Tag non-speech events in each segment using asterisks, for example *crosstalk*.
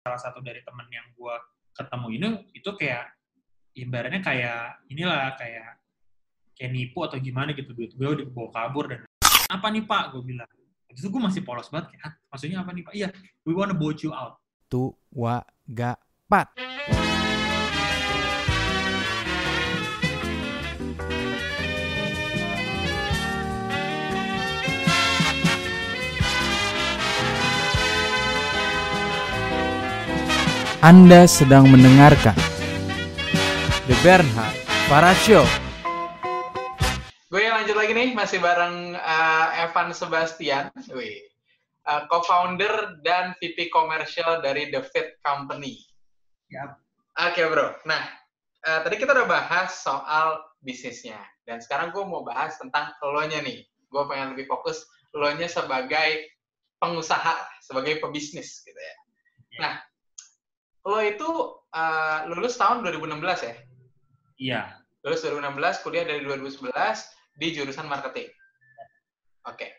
salah satu dari temen yang gue ketemu ini itu kayak ibaratnya kayak inilah kayak kayak nipu atau gimana gitu. Duit gue udah dibawa kabur dan apa nih pak? Gue bilang. Itu gue masih polos banget kayak "Hah? maksudnya apa nih pak? Iya we wanna boat you out. Tua gapat. Anda sedang mendengarkan The Bernhard Para Show. Gue lanjut lagi nih, masih bareng uh, Evan Sebastian, Wih. Uh, co-founder dan VP komersial dari The Fit Company. Yap. Oke bro, nah uh, tadi kita udah bahas soal bisnisnya, dan sekarang gue mau bahas tentang lo-nya nih. Gue pengen lebih fokus lo-nya sebagai pengusaha, sebagai pebisnis gitu ya. Ya. Nah, lo itu uh, lulus tahun 2016 ya? iya Lulus 2016, kuliah dari 2011 di jurusan marketing. Oke.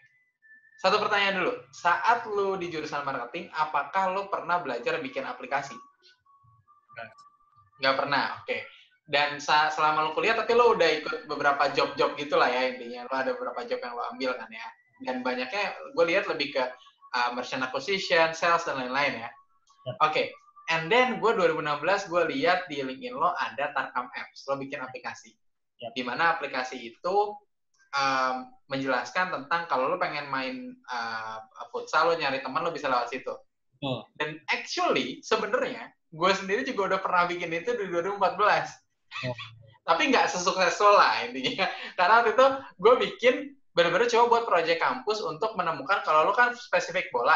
Satu pertanyaan dulu. Saat lu di jurusan marketing, apakah lu pernah belajar bikin aplikasi? Enggak. Nggak pernah, oke. Dan sa- selama lu kuliah, tapi lu udah ikut beberapa job-job gitu lah ya intinya. Lu ada beberapa job yang lu ambil kan ya. Dan banyaknya, gue lihat lebih ke uh, merchant acquisition, sales, dan lain-lain ya. Yap. Oke. And then, gue 2016, gue lihat di LinkedIn lo ada Tarkam Apps. Lo bikin aplikasi. Yap. Di mana aplikasi itu um, menjelaskan tentang kalau lo pengen main uh, futsal, lo nyari teman, lo bisa lewat situ. Betul. Dan actually, sebenarnya, gue sendiri juga udah pernah bikin itu di 2014. Oh. *laughs* Tapi nggak sesukses lo lah intinya. *laughs* Karena waktu itu gue bikin bener-bener coba buat proyek kampus untuk menemukan kalau lo kan spesifik bola.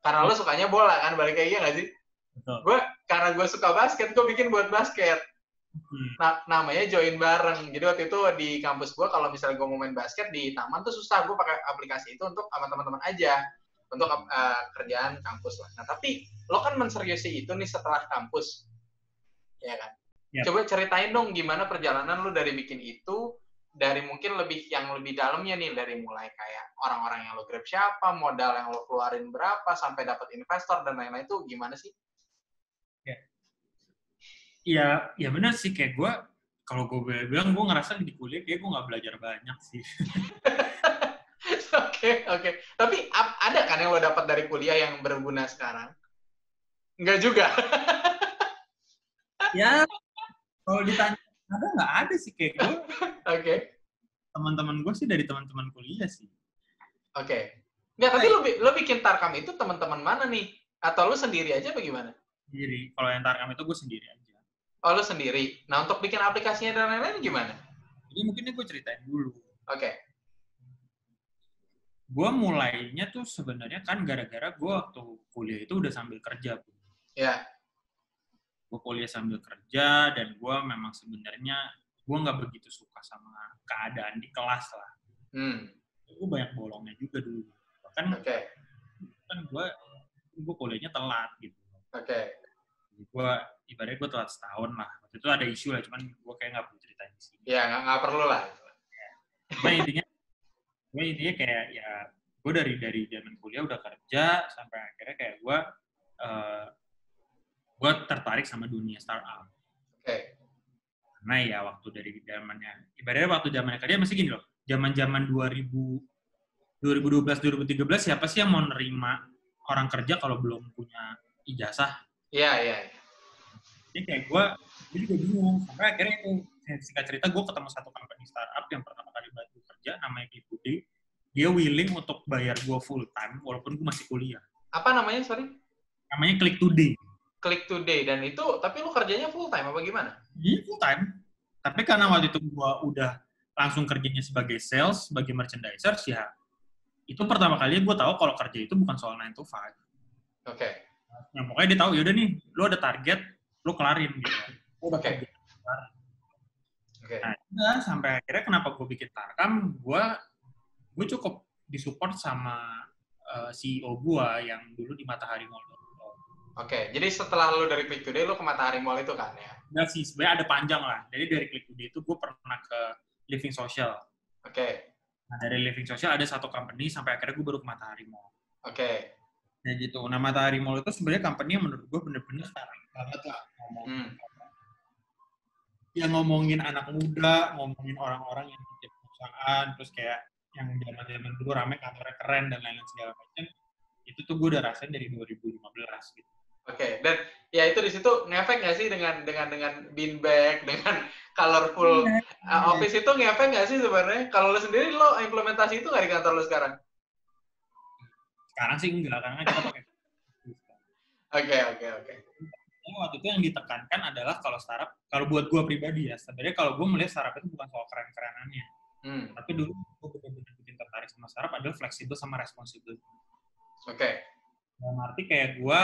Karena lo sukanya bola kan, balik kayak iya nggak sih? Gue, karena gue suka basket, gue bikin buat basket. Hmm. Nah, namanya join bareng. Jadi waktu itu di kampus gue kalau misalnya gue mau main basket di taman tuh susah. Gue pakai aplikasi itu untuk sama teman-teman aja untuk eh, kerjaan kampus lah. Nah tapi lo kan menseriusi itu nih setelah kampus, ya kan? Ya. Coba ceritain dong gimana perjalanan lo dari bikin itu dari mungkin lebih yang lebih dalamnya nih dari mulai kayak orang-orang yang lo grab siapa, modal yang lo keluarin berapa sampai dapat investor dan lain-lain itu gimana sih? Iya, ya benar sih kayak gue kalau gue bilang gue ngerasa di kuliah kayak gue nggak belajar banyak sih. *laughs* Oke, oke. Tapi ap- ada kan yang lo dapat dari kuliah yang berguna sekarang? Enggak juga. *laughs* ya kalau ditanya ada nggak ada sih kayak gue Oke, teman-teman gue sih dari teman-teman kuliah sih. oke. Enggak, tapi lo, lo bikin Tarkam itu teman-teman mana nih? Atau lo sendiri aja bagaimana? Sendiri. Kalau yang tarkam itu gue sendiri aja. Oh, lo sendiri. Nah, untuk bikin aplikasinya dan lain-lain gimana? Jadi mungkin gue ceritain dulu. Oke, Gue mulainya tuh sebenarnya kan gara-gara gue waktu kuliah itu udah sambil kerja. Bu. ya. Gue kuliah sambil kerja dan gue memang sebenarnya gue nggak begitu suka sama keadaan di kelas lah. Hmm, Gue banyak bolongnya juga dulu. Bahkan oke, kan gue gue kuliahnya telat gitu. oke. Gue ibaratnya gue telat setahun lah. Waktu itu ada isu lah, cuman gue kayak nggak perlu ceritain di sini. Ya, nggak perlu lah. Cuma intinya, gue intinya kayak ya gue dari dari zaman kuliah udah kerja sampai akhirnya kayak gue eh gue tertarik sama dunia startup. Oke, Karena ya waktu dari zamannya, ibaratnya waktu zamannya kerja masih gini loh, zaman zaman 2000 2012 2013 siapa sih yang mau nerima orang kerja kalau belum punya ijazah? Iya, iya. iya. Jadi kayak gue, gue juga bingung. Sampai akhirnya itu, singkat cerita, gue ketemu satu company startup yang pertama kali bantu kerja, namanya Gipudi. Dia willing untuk bayar gue full time, walaupun gue masih kuliah. Apa namanya, sorry? Namanya Click Today. Click Today. Dan itu, tapi lo kerjanya full time apa gimana? Jadi full time. Tapi karena waktu itu gue udah langsung kerjanya sebagai sales, sebagai merchandiser, ya itu pertama kali gue tahu kalau kerja itu bukan soal 9 to 5. Oke, Yang pokoknya dia tahu, yaudah nih, lu ada target, lu kelarin gitu. Oke. kerja. oke. Nah, udah, sampai akhirnya kenapa gue bikin Tarkam, gue gue cukup disupport sama eh, CEO gue yang dulu di Matahari Mall. Oke, jadi setelah lo dari Click Today, lo ke Matahari Mall itu kan ya? Enggak sih, sebenarnya ada panjang lah. Jadi dari Click Today itu gue pernah ke Living Social. Oke, Nah, dari Living Social ada satu company sampai akhirnya gue baru ke Matahari Mall. oke. Ya gitu. Nah, Matahari Mall itu sebenarnya company yang menurut gue bener-bener startup banget lah ngomong. Hmm. Ya ngomongin anak muda, ngomongin orang-orang yang di perusahaan, terus kayak yang zaman-zaman dulu rame kantornya keren dan lain-lain segala macam. Itu tuh gue udah rasain dari 2015 gitu. Oke, dan ya itu di situ ngefek nggak sih dengan dengan dengan beanbag, dengan colorful uh, office itu ngefek nggak sih sebenarnya? Kalau lo sendiri lo implementasi itu nggak di kantor lo sekarang? Sekarang sih enggak, karena kita pakai *laughs* Oke, oke, oke. Waktu itu yang ditekankan adalah kalau startup, kalau buat gue pribadi ya, sebenarnya kalau gue melihat startup itu bukan soal keren-kerenannya, Hmm, tapi dulu gue benar-benar bikin tertarik sama startup adalah fleksibel sama responsibel. oke. Dalam arti kayak gue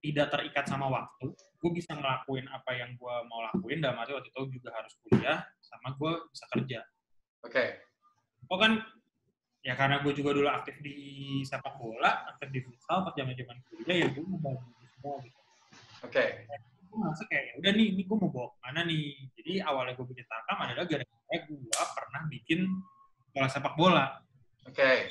tidak terikat sama waktu, gue bisa ngelakuin apa yang gue mau lakuin, dalam arti waktu itu juga harus kuliah, sama gue bisa kerja. Oke. Oh kan, ya karena gue juga dulu aktif di sepak bola, aktif di futsal, pas zaman-zaman kuliah, ya gue mau semua gitu. Oke. gue merasa kayak ya udah nih ini gue mau bawa ke mana nih jadi awalnya gue bikin tarkam adalah gara-gara gue pernah bikin sekolah sepak bola Oke.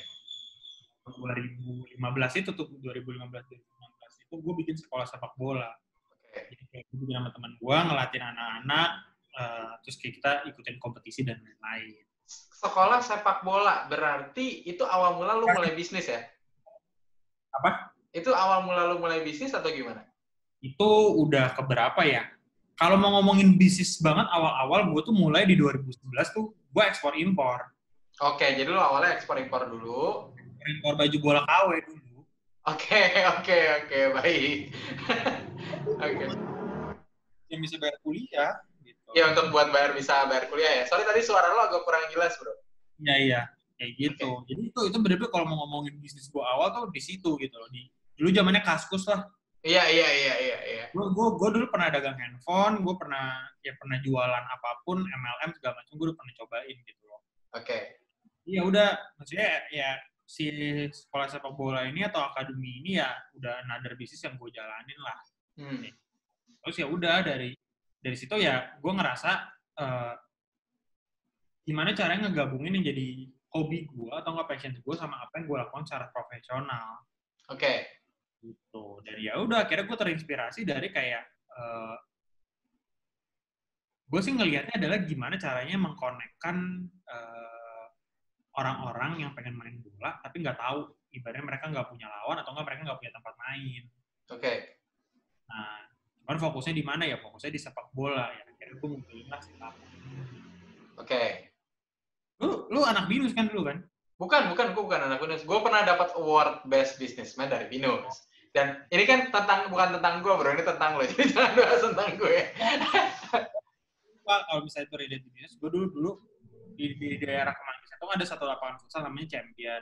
2015 itu tuh 2015 2016 itu gue bikin sekolah sepak bola Oke. jadi kayak gue bikin sama teman gue ngelatin anak-anak eh, terus kayak kita ikutin kompetisi dan lain-lain Sekolah sepak bola berarti itu awal mula lu mulai bisnis ya? apa Itu awal mula lu mulai bisnis atau gimana? itu udah keberapa ya kalau mau ngomongin bisnis banget awal-awal gue tuh mulai di 2011 tuh gue ekspor impor Oke, jadi lu awalnya ekspor impor dulu. impor baju bola KW dulu Oke, *laughs* oke, oke, baik. *laughs* Oke. yang bisa bayar kuliah gitu. Ya untuk buat bayar bisa bayar kuliah ya. Sorry tadi suara lo agak kurang jelas, Bro. Iya iya kayak gitu. Jadi itu itu bener-bener kalau mau ngomongin bisnis gua awal tuh di situ gitu loh. Di dulu zamannya kaskus lah. Iya, iya, iya, iya, iya. Gue gua, gua dulu pernah dagang handphone, gue pernah ya pernah jualan apa pun MLM segala macam gue udah pernah cobain gitu loh. Oke. Iya udah maksudnya ya si sekolah sepak bola ini atau akademi ini ya udah another bisnis yang gue jalanin lah. Hmm. Terus ya udah dari dari situ ya gue ngerasa eh, gimana caranya ngegabungin yang jadi hobi gue atau nggak passion gue sama apa yang gue lakukan secara profesional Oke. gitu dan ya udah akhirnya gue terinspirasi dari kayak eh, gue sih ngelihatnya adalah gimana caranya mengkonekkan eh, orang-orang yang pengen main bola tapi nggak tahu ibaratnya mereka nggak punya lawan atau nggak mereka nggak punya tempat main Oke. nah cuman fokusnya di mana ya fokusnya di sepak bola ya akhirnya gue munculin lah si Tapo. Oke. lu lu anak binus kan dulu kan Bukan, bukan, gue bukan anak binus. Gue pernah dapat award best businessman dari binus. Dan ini kan tentang bukan tentang gue, bro. Ini tentang lo. *laughs* Jadi jangan bahas tentang gue. Pak, kalau misalnya itu relate to business, gue dulu dulu di, di daerah Kemang itu ada satu lapangan futsal namanya Champion.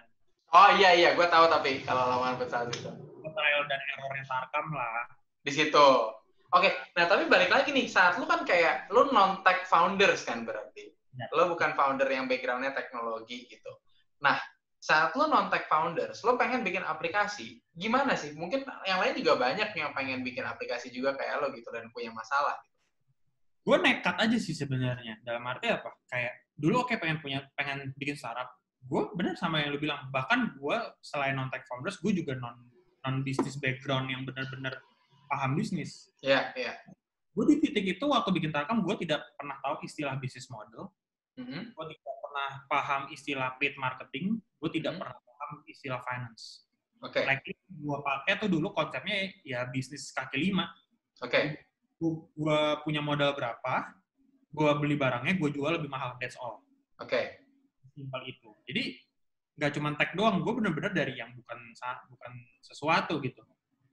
Oh iya iya, gue tahu tapi kalau lawan futsal itu Trial dan errornya Tarkam lah. di situ. Oke, nah tapi balik lagi nih, saat lu kan kayak lu non tech founders kan berarti. Ya. Lu bukan founder yang backgroundnya teknologi gitu. Nah, saat lu non tech founders, lu pengen bikin aplikasi, gimana sih? Mungkin yang lain juga banyak yang pengen bikin aplikasi juga kayak lo gitu dan punya masalah. Gue nekat aja sih sebenarnya. Dalam arti apa? Kayak dulu oke pengen punya pengen bikin startup. Gue bener sama yang lu bilang. Bahkan gue selain non tech founders, gue juga non non bisnis background yang benar-benar paham bisnis. Iya, iya. Gue di titik itu waktu bikin Tarkam, gue tidak pernah tahu istilah bisnis model. Mhm. gue tidak pernah paham istilah paid marketing, gue tidak Hmm. pernah paham istilah finance. Oke, Like gue pakai tuh dulu konsepnya ya bisnis kaki lima. oke, Gue punya modal berapa, gue beli barangnya, gue jual lebih mahal. That's all. oke. Simpel itu. Jadi nggak cuma tech doang, gue bener-bener dari yang bukan bukan sesuatu gitu.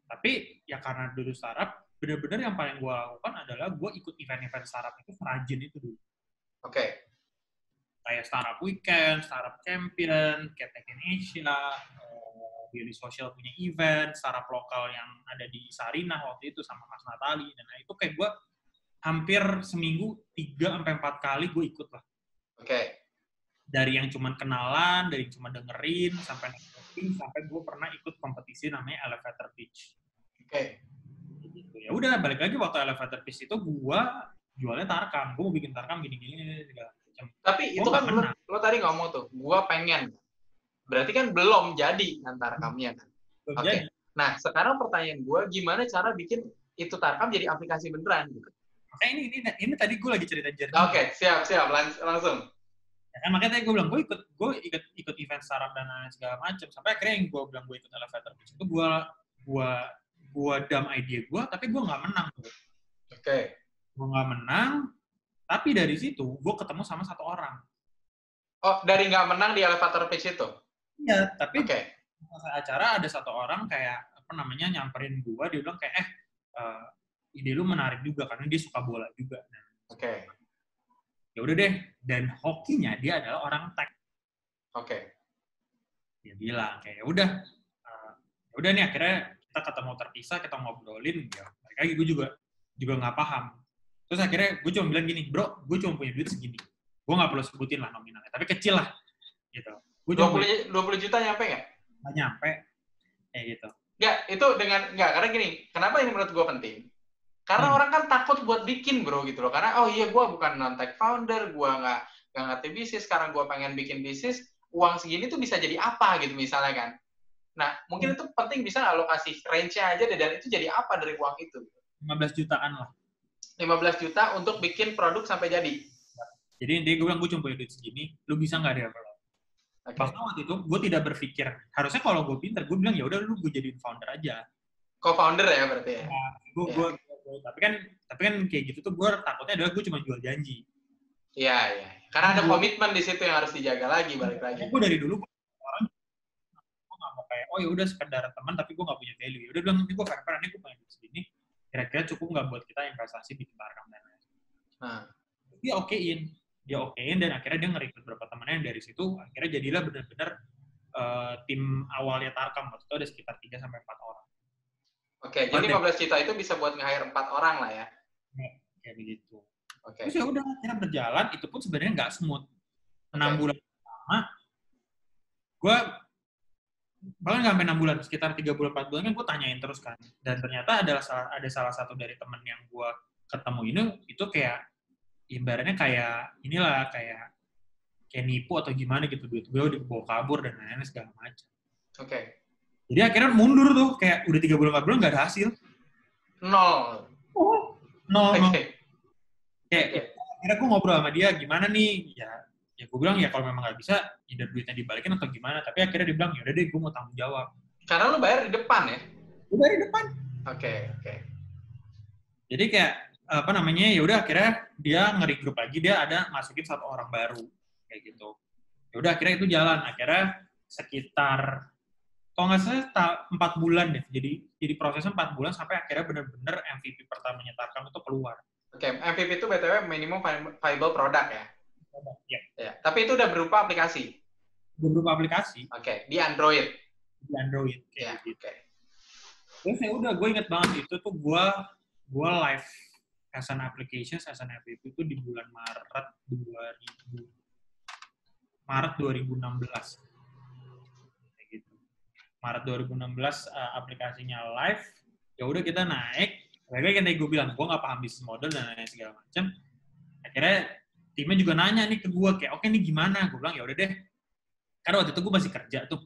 Tapi ya karena dulu startup, bener-bener yang paling gue lakukan adalah gue ikut event-event startup itu serajin itu dulu. Oke, kayak startup weekend, startup champion, Ketek Asia, Daily Social punya event, startup lokal yang ada di Sarinah waktu itu sama Mas Natali dan itu kayak gue hampir seminggu 3 sampai 4 kali gue ikut lah. oke. Dari yang cuman kenalan, dari yang cuma dengerin sampai sampai gue pernah ikut kompetisi namanya Elevator Pitch. Oke, Gitu. Ya udah balik lagi waktu Elevator Pitch itu gue jualnya tarkam, gue mau bikin tarkam gini-gini segala macam. Tapi Gua itu kan lo, lo tadi ngomong tuh, gua pengen. Berarti kan belum jadi kami kan. Belum Oke. jadi. Nah, sekarang pertanyaan gue, gimana cara bikin itu Tarkam jadi aplikasi beneran? Gitu. Makanya ini, ini, ini tadi gue lagi cerita journey. Oke, siap, siap. Lans- langsung. Ya kan makanya tadi gue bilang gue ikut gue ikut ikut event startup dan lain segala macam sampai akhirnya yang gue bilang gue ikut elevator pitch itu gue gue gue dam idea gue tapi gue nggak menang Oke. gue nggak menang tapi dari situ gue ketemu sama satu orang Oh, dari nggak menang di elevator pitch itu? iya tapi Oke. selesai acara ada satu orang kayak apa namanya nyamperin gue dia bilang kayak eh eh, ide lu menarik juga karena dia suka bola juga nah, Oke. Ya udah deh dan hokinya dia adalah orang tech Oke. dia bilang kayak "Ya udah ya udah nih akhirnya kita ketemu terpisah kita ngobrolin ya balik lagi gue juga juga nggak paham terus akhirnya gue cuma bilang gini bro gue cuma punya duit segini gue nggak perlu sebutin lah nominalnya tapi kecil lah gitu gue cuma punya 20, 20 juta nyampe nggak? nggak nyampe kayak gitu Nggak, itu dengan, nggak, karena gini, kenapa ini menurut gue penting? Karena Hmm. orang kan takut buat bikin bro gitu loh, karena oh iya gue bukan non-tech founder, gue nggak, nggak ngerti bisnis, sekarang gue pengen bikin bisnis, uang segini tuh bisa jadi apa gitu misalnya kan. Nah, mungkin itu penting bisa nggak lo kasih range-nya aja deh, dan itu jadi apa dari uang itu? 15 jutaan lah 15 juta untuk bikin produk sampai jadi. jadi intinya gue bilang gue cuma punya duit segini lu bisa nggak develop Oke. bahkan waktu itu gue tidak berpikir harusnya kalau gue pinter gue bilang ya udah lu gue jadiin founder aja Co-founder ya berarti ya? gue Iya. gue gue- tapi kan tapi kan kayak gitu tuh gue takutnya adalah gue cuma jual janji. Iya, iya. Karena ada komitmen di situ yang harus dijaga lagi, balik lagi. gue dari dulu orang gue nggak mau kayak oh ya udah sekedar teman tapi gue nggak punya value. Ya udah bilang nanti gue fair fair nih gue punya duit segini kira-kira cukup nggak buat kita investasi bikin barang dan lain Nah, dia okein. Dia okein dan akhirnya dia ngerekrut beberapa temannya yang dari situ akhirnya jadilah benar-benar eh, tim awalnya Tarkam. Waktu itu ada sekitar 3 sampai 4 orang oke. Jadi 15 juta itu bisa buat nge-hire 4 orang lah ya. kayak begitu Oke. terus ya udah akhirnya berjalan itu pun sebenarnya nggak smooth enam Oke. bulan pertama gue bahkan nggak sampai enam bulan sekitar tiga bulan empat bulan kan gue tanyain terus kan dan ternyata adalah salah, ada salah satu dari temen yang gue ketemu ini itu kayak ibaratnya kayak inilah kayak kayak nipu atau gimana gitu duit gue dibawa kabur dan lain-lain segala macam Oke. Jadi akhirnya mundur tuh kayak udah tiga bulan empat bulan nggak ada hasil Nol. nol nol Oke. kayak Oke. akhirnya gue ngobrol sama dia gimana nih ya ya gue bilang ya kalau memang nggak bisa ya duitnya dibalikin atau gimana tapi akhirnya dia bilang ya udah deh gue mau tanggung jawab Karena lu bayar di depan ya? udah dari depan Oke, oke. jadi kayak apa namanya ya udah akhirnya dia ngeri grup lagi dia ada masukin satu orang baru kayak gitu ya udah akhirnya itu jalan akhirnya sekitar kalau nggak salah empat bulan deh jadi jadi prosesnya empat bulan sampai akhirnya bener-bener MVP pertamanya Tarkam itu keluar Oke, MVP itu BTW minimum vi- viable product ya? ya Ya. Tapi itu udah berupa aplikasi? beberapa aplikasi Oke, di Android? di Android Ya, kayak gitu oke. terus ya udah gue inget banget itu tuh gue gue live as an application as an MVP itu di bulan Maret 2000 Maret 2016 kayak gitu Maret 2016 uh, aplikasinya live ya udah kita naik. Lagi kan gue bilang gue nggak paham bisnis model dan lain segala macam akhirnya timnya juga nanya nih ke gue kayak oke nih gimana? Gue bilang ya udah deh. Karena waktu itu gue masih kerja tuh.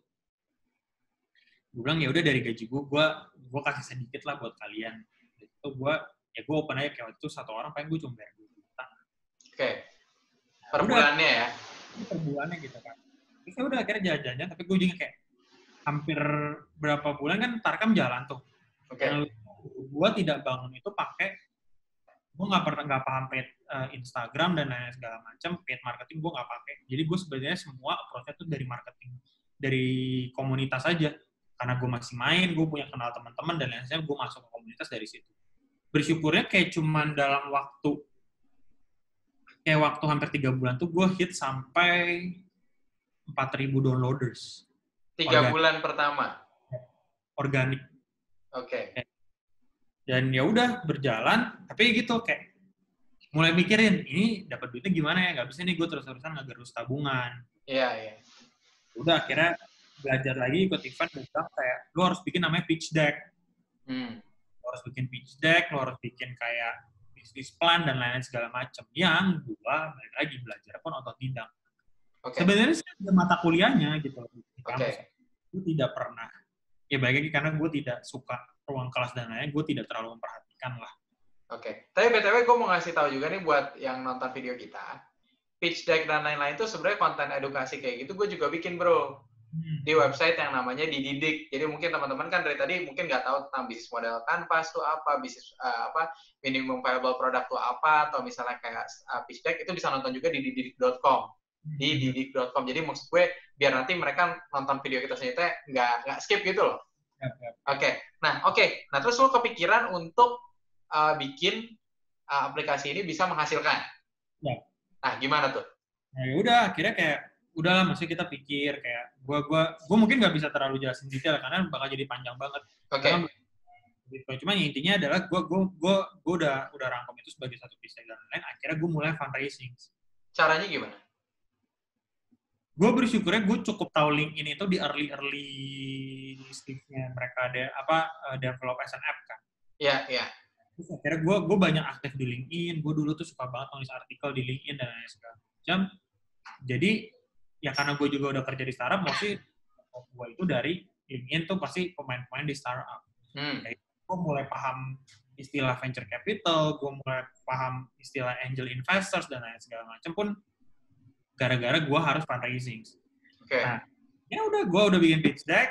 Gue bilang ya udah dari gaji gue gue gue kasih sedikit lah buat kalian. Itu gue ya gue open aja kayak waktu itu satu orang pengen gue cuma bayar dua juta. Oke. Per bulannya ya? Ini per bulannya gitu kan. Terus ya udah akhirnya jalan-jalan tapi gue juga kayak hampir berapa bulan kan Tarkam jalan tuh. Oke. yang gue tidak bangun itu pakai gue nggak pernah nggak paham paid eh, Instagram dan lain segala macam paid marketing gue nggak pakai. Jadi gue sebenarnya semua approach tuh dari marketing dari komunitas aja. Karena gue masih main gue punya kenal teman-teman dan lain sebagainya gue masuk ke komunitas dari situ. Bersyukurnya kayak cuman dalam waktu kayak waktu hampir tiga bulan tuh gue hit sampai 4000 downloaders Tiga Organ. bulan pertama? organik Oke. dan ya udah berjalan tapi gitu kayak mulai mikirin ini dapat duitnya gimana ya nggak bisa nih gue terus-terusan ngegerus tabungan Iya, iya. udah akhirnya belajar lagi ikut event bilang kayak lo harus bikin namanya pitch deck Hmm. lo harus bikin pitch deck lo harus bikin kayak bisnis plan dan lain-lain segala macam yang gua balik lagi belajar pun otot tidak Oke. sebenarnya sih ada mata kuliahnya gitu di Oke. kampus itu tidak pernah ya baik lagi karena gue tidak suka ruang kelas dan lain-lain, gue tidak terlalu memperhatikan lah. Oke. Tapi BTW gue mau ngasih tahu juga nih buat yang nonton video kita. Pitch deck dan lain-lain itu sebenarnya konten edukasi kayak gitu gue juga bikin bro Hmm. di website yang namanya Dididik. Jadi mungkin teman-teman kan dari tadi mungkin nggak tahu tentang bisnis model Canvas tuh apa, bisnis uh, apa, minimum viable product tuh apa, atau misalnya kayak uh, pitch deck itu bisa nonton juga di dididik.com di didik.com. Jadi maksud gue biar nanti mereka nonton video kita selanjutnya nggak nggak skip gitu loh. Ya, ya. Oke, nah oke, nah terus lo kepikiran untuk uh, bikin uh, aplikasi ini bisa menghasilkan. Ya. Nah gimana tuh? Nah, ya udah akhirnya kayak udahlah maksudnya kita pikir kayak gua gua gua mungkin nggak bisa terlalu jelasin detail karena bakal jadi panjang banget. Oke, Karena gitu. Cuma intinya adalah gua gua gua gua udah udah rangkum itu sebagai satu bisnis dan lain. Akhirnya gua mulai fundraising. caranya gimana? Gue bersyukurnya gue cukup tahu LinkedIn itu di early early stage-nya mereka ada apa uh, develop as an app kan. Iya, iya. Terus akhirnya gue gue banyak aktif di LinkedIn. Gue dulu tuh suka banget nulis artikel di LinkedIn dan lain segala macam. Jadi ya karena gue juga udah kerja di startup, mostly gue itu dari LinkedIn tuh pasti pemain-pemain di startup. Hmm. Gue mulai paham istilah venture capital, gue mulai paham istilah angel investors dan lain segala macam pun gara-gara gue harus fundraising. Oke. Nah, ya udah gue udah bikin pitch deck.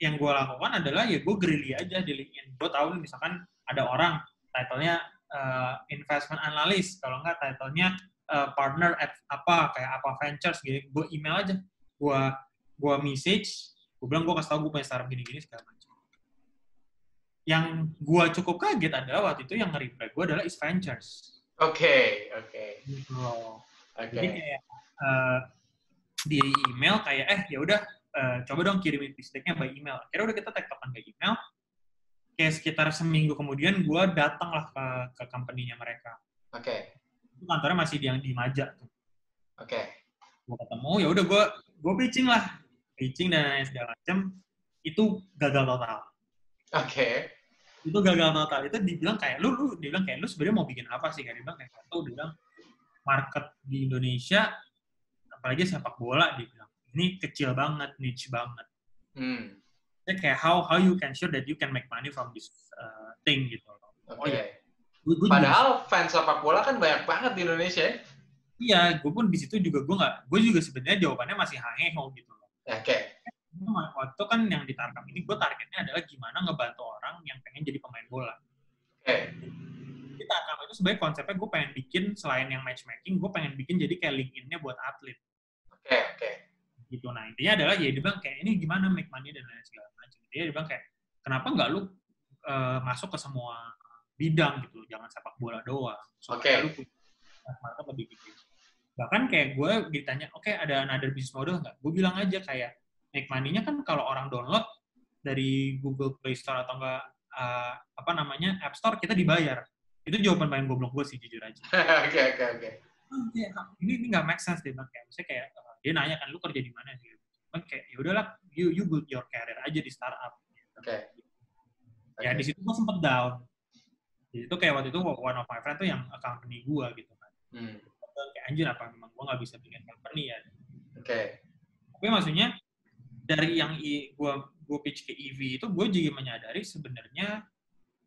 Yang gue lakukan adalah ya gue grilly aja di LinkedIn. Gue tahu nih misalkan ada orang title-nya uh, investment analyst, kalau nggak title-nya uh, partner at apa kayak apa ventures gitu. Gue email aja. Gue gue message. Gue bilang gue kasih tau gue punya startup gini-gini segala macam. Yang gue cukup kaget adalah waktu itu yang nge-reply gue adalah is ventures. Oke, oke. Gitu loh. Oke. Jadi kayak eh, di email kayak eh ya udah eh, coba dong kirimin deck-nya by email. Akhirnya udah kita tektokan by email. Kayak sekitar seminggu kemudian gue datang lah ke ke company-nya mereka. Oke. Itu kantornya masih di yang di Maja tuh. Oke. Gue ketemu ya udah gue gue pitching lah, pitching dan segala macam. Itu gagal total. Oke. Itu gagal total. Itu dibilang kayak lu lu dibilang kayak lu sebenarnya mau bikin apa sih? Kayak dibilang kayak satu dibilang market di Indonesia apalagi sepak bola dibilang ini kecil banget, niche banget. Hmm. Jadi kayak how how you can sure that you can make money from this uh, thing gitu loh. Oke. Oh. Gue, gue juga- Padahal fans sepak bola kan banyak banget di Indonesia. ya. iya, gue pun di situ juga gue nggak, gue juga sebenarnya jawabannya masih hangeho gitu loh. Oke. Cuma Waktu kan yang ditarget ini, gue targetnya adalah gimana ngebantu orang yang pengen jadi pemain bola. Oke. Tarkam itu sebenarnya konsepnya gue pengen bikin selain yang matchmaking, gue pengen bikin jadi kayak LinkedIn-nya buat atlet. Oke. Oke. gitu. Nah intinya adalah ya dia bilang kayak ini gimana make money dan lain segala macam. Dia bilang kayak kenapa nggak lu eh, masuk ke semua bidang gitu, jangan sepak bola doang. Oke. lu punya market lebih gede. Bahkan kayak gue ditanya, oke ada another business model nggak? Gue bilang aja kayak make money-nya kan kalau orang download dari Google Play Store atau enggak eh, apa namanya App Store kita dibayar. Itu jawaban paling goblok gue sih jujur aja *laughs* Oke. Oke. Oke. "Oh, kayak, ini ini nggak make sense dia bilang kayak misalnya kayak uh, dia nanya kan lu kerja di mana sih Bilang kayak ya udahlah you you build your career aja di startup Oke. ya di situ gua sempet down di situ kayak waktu itu one of my friend tuh yang company gua gitu kan Hmm. Kayak anjir apa memang gua nggak bisa bikin company ya Oke. tapi maksudnya dari yang i, gua gua pitch ke EV itu gue juga menyadari sebenarnya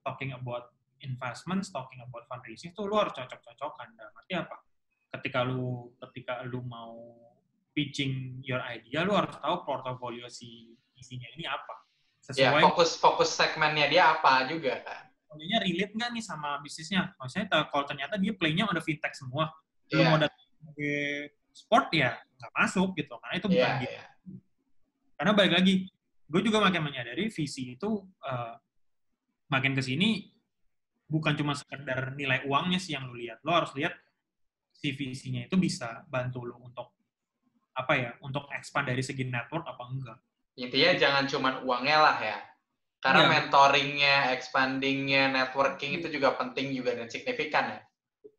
talking about investment, talking about fundraising itu lu harus cocok-cocokan. Dalam arti apa? Ketika lu ketika lu mau pitching your idea, lu harus tahu portofolio si isinya ini apa. Ya, Sesuai fokus fokus segmennya dia apa juga kan. portofolionya relate nggak nih sama bisnisnya. Maksudnya ta- kalau ternyata dia playnya udah fintech semua, lu Iya. mau datang sebagai sport ya nggak masuk gitu. Karena itu bukan Iya. gitu. Iya. Karena balik lagi, gue juga makin menyadari visi itu eh, makin ke sini bukan cuma sekedar nilai uangnya sih yang lu lihat. Lo harus lihat si visinya itu bisa bantu lo untuk apa ya, untuk expand dari segi network apa enggak. Intinya jangan cuma uangnya lah ya. Karena Iya. mentoringnya, expandingnya, networking itu juga penting juga dan signifikan ya.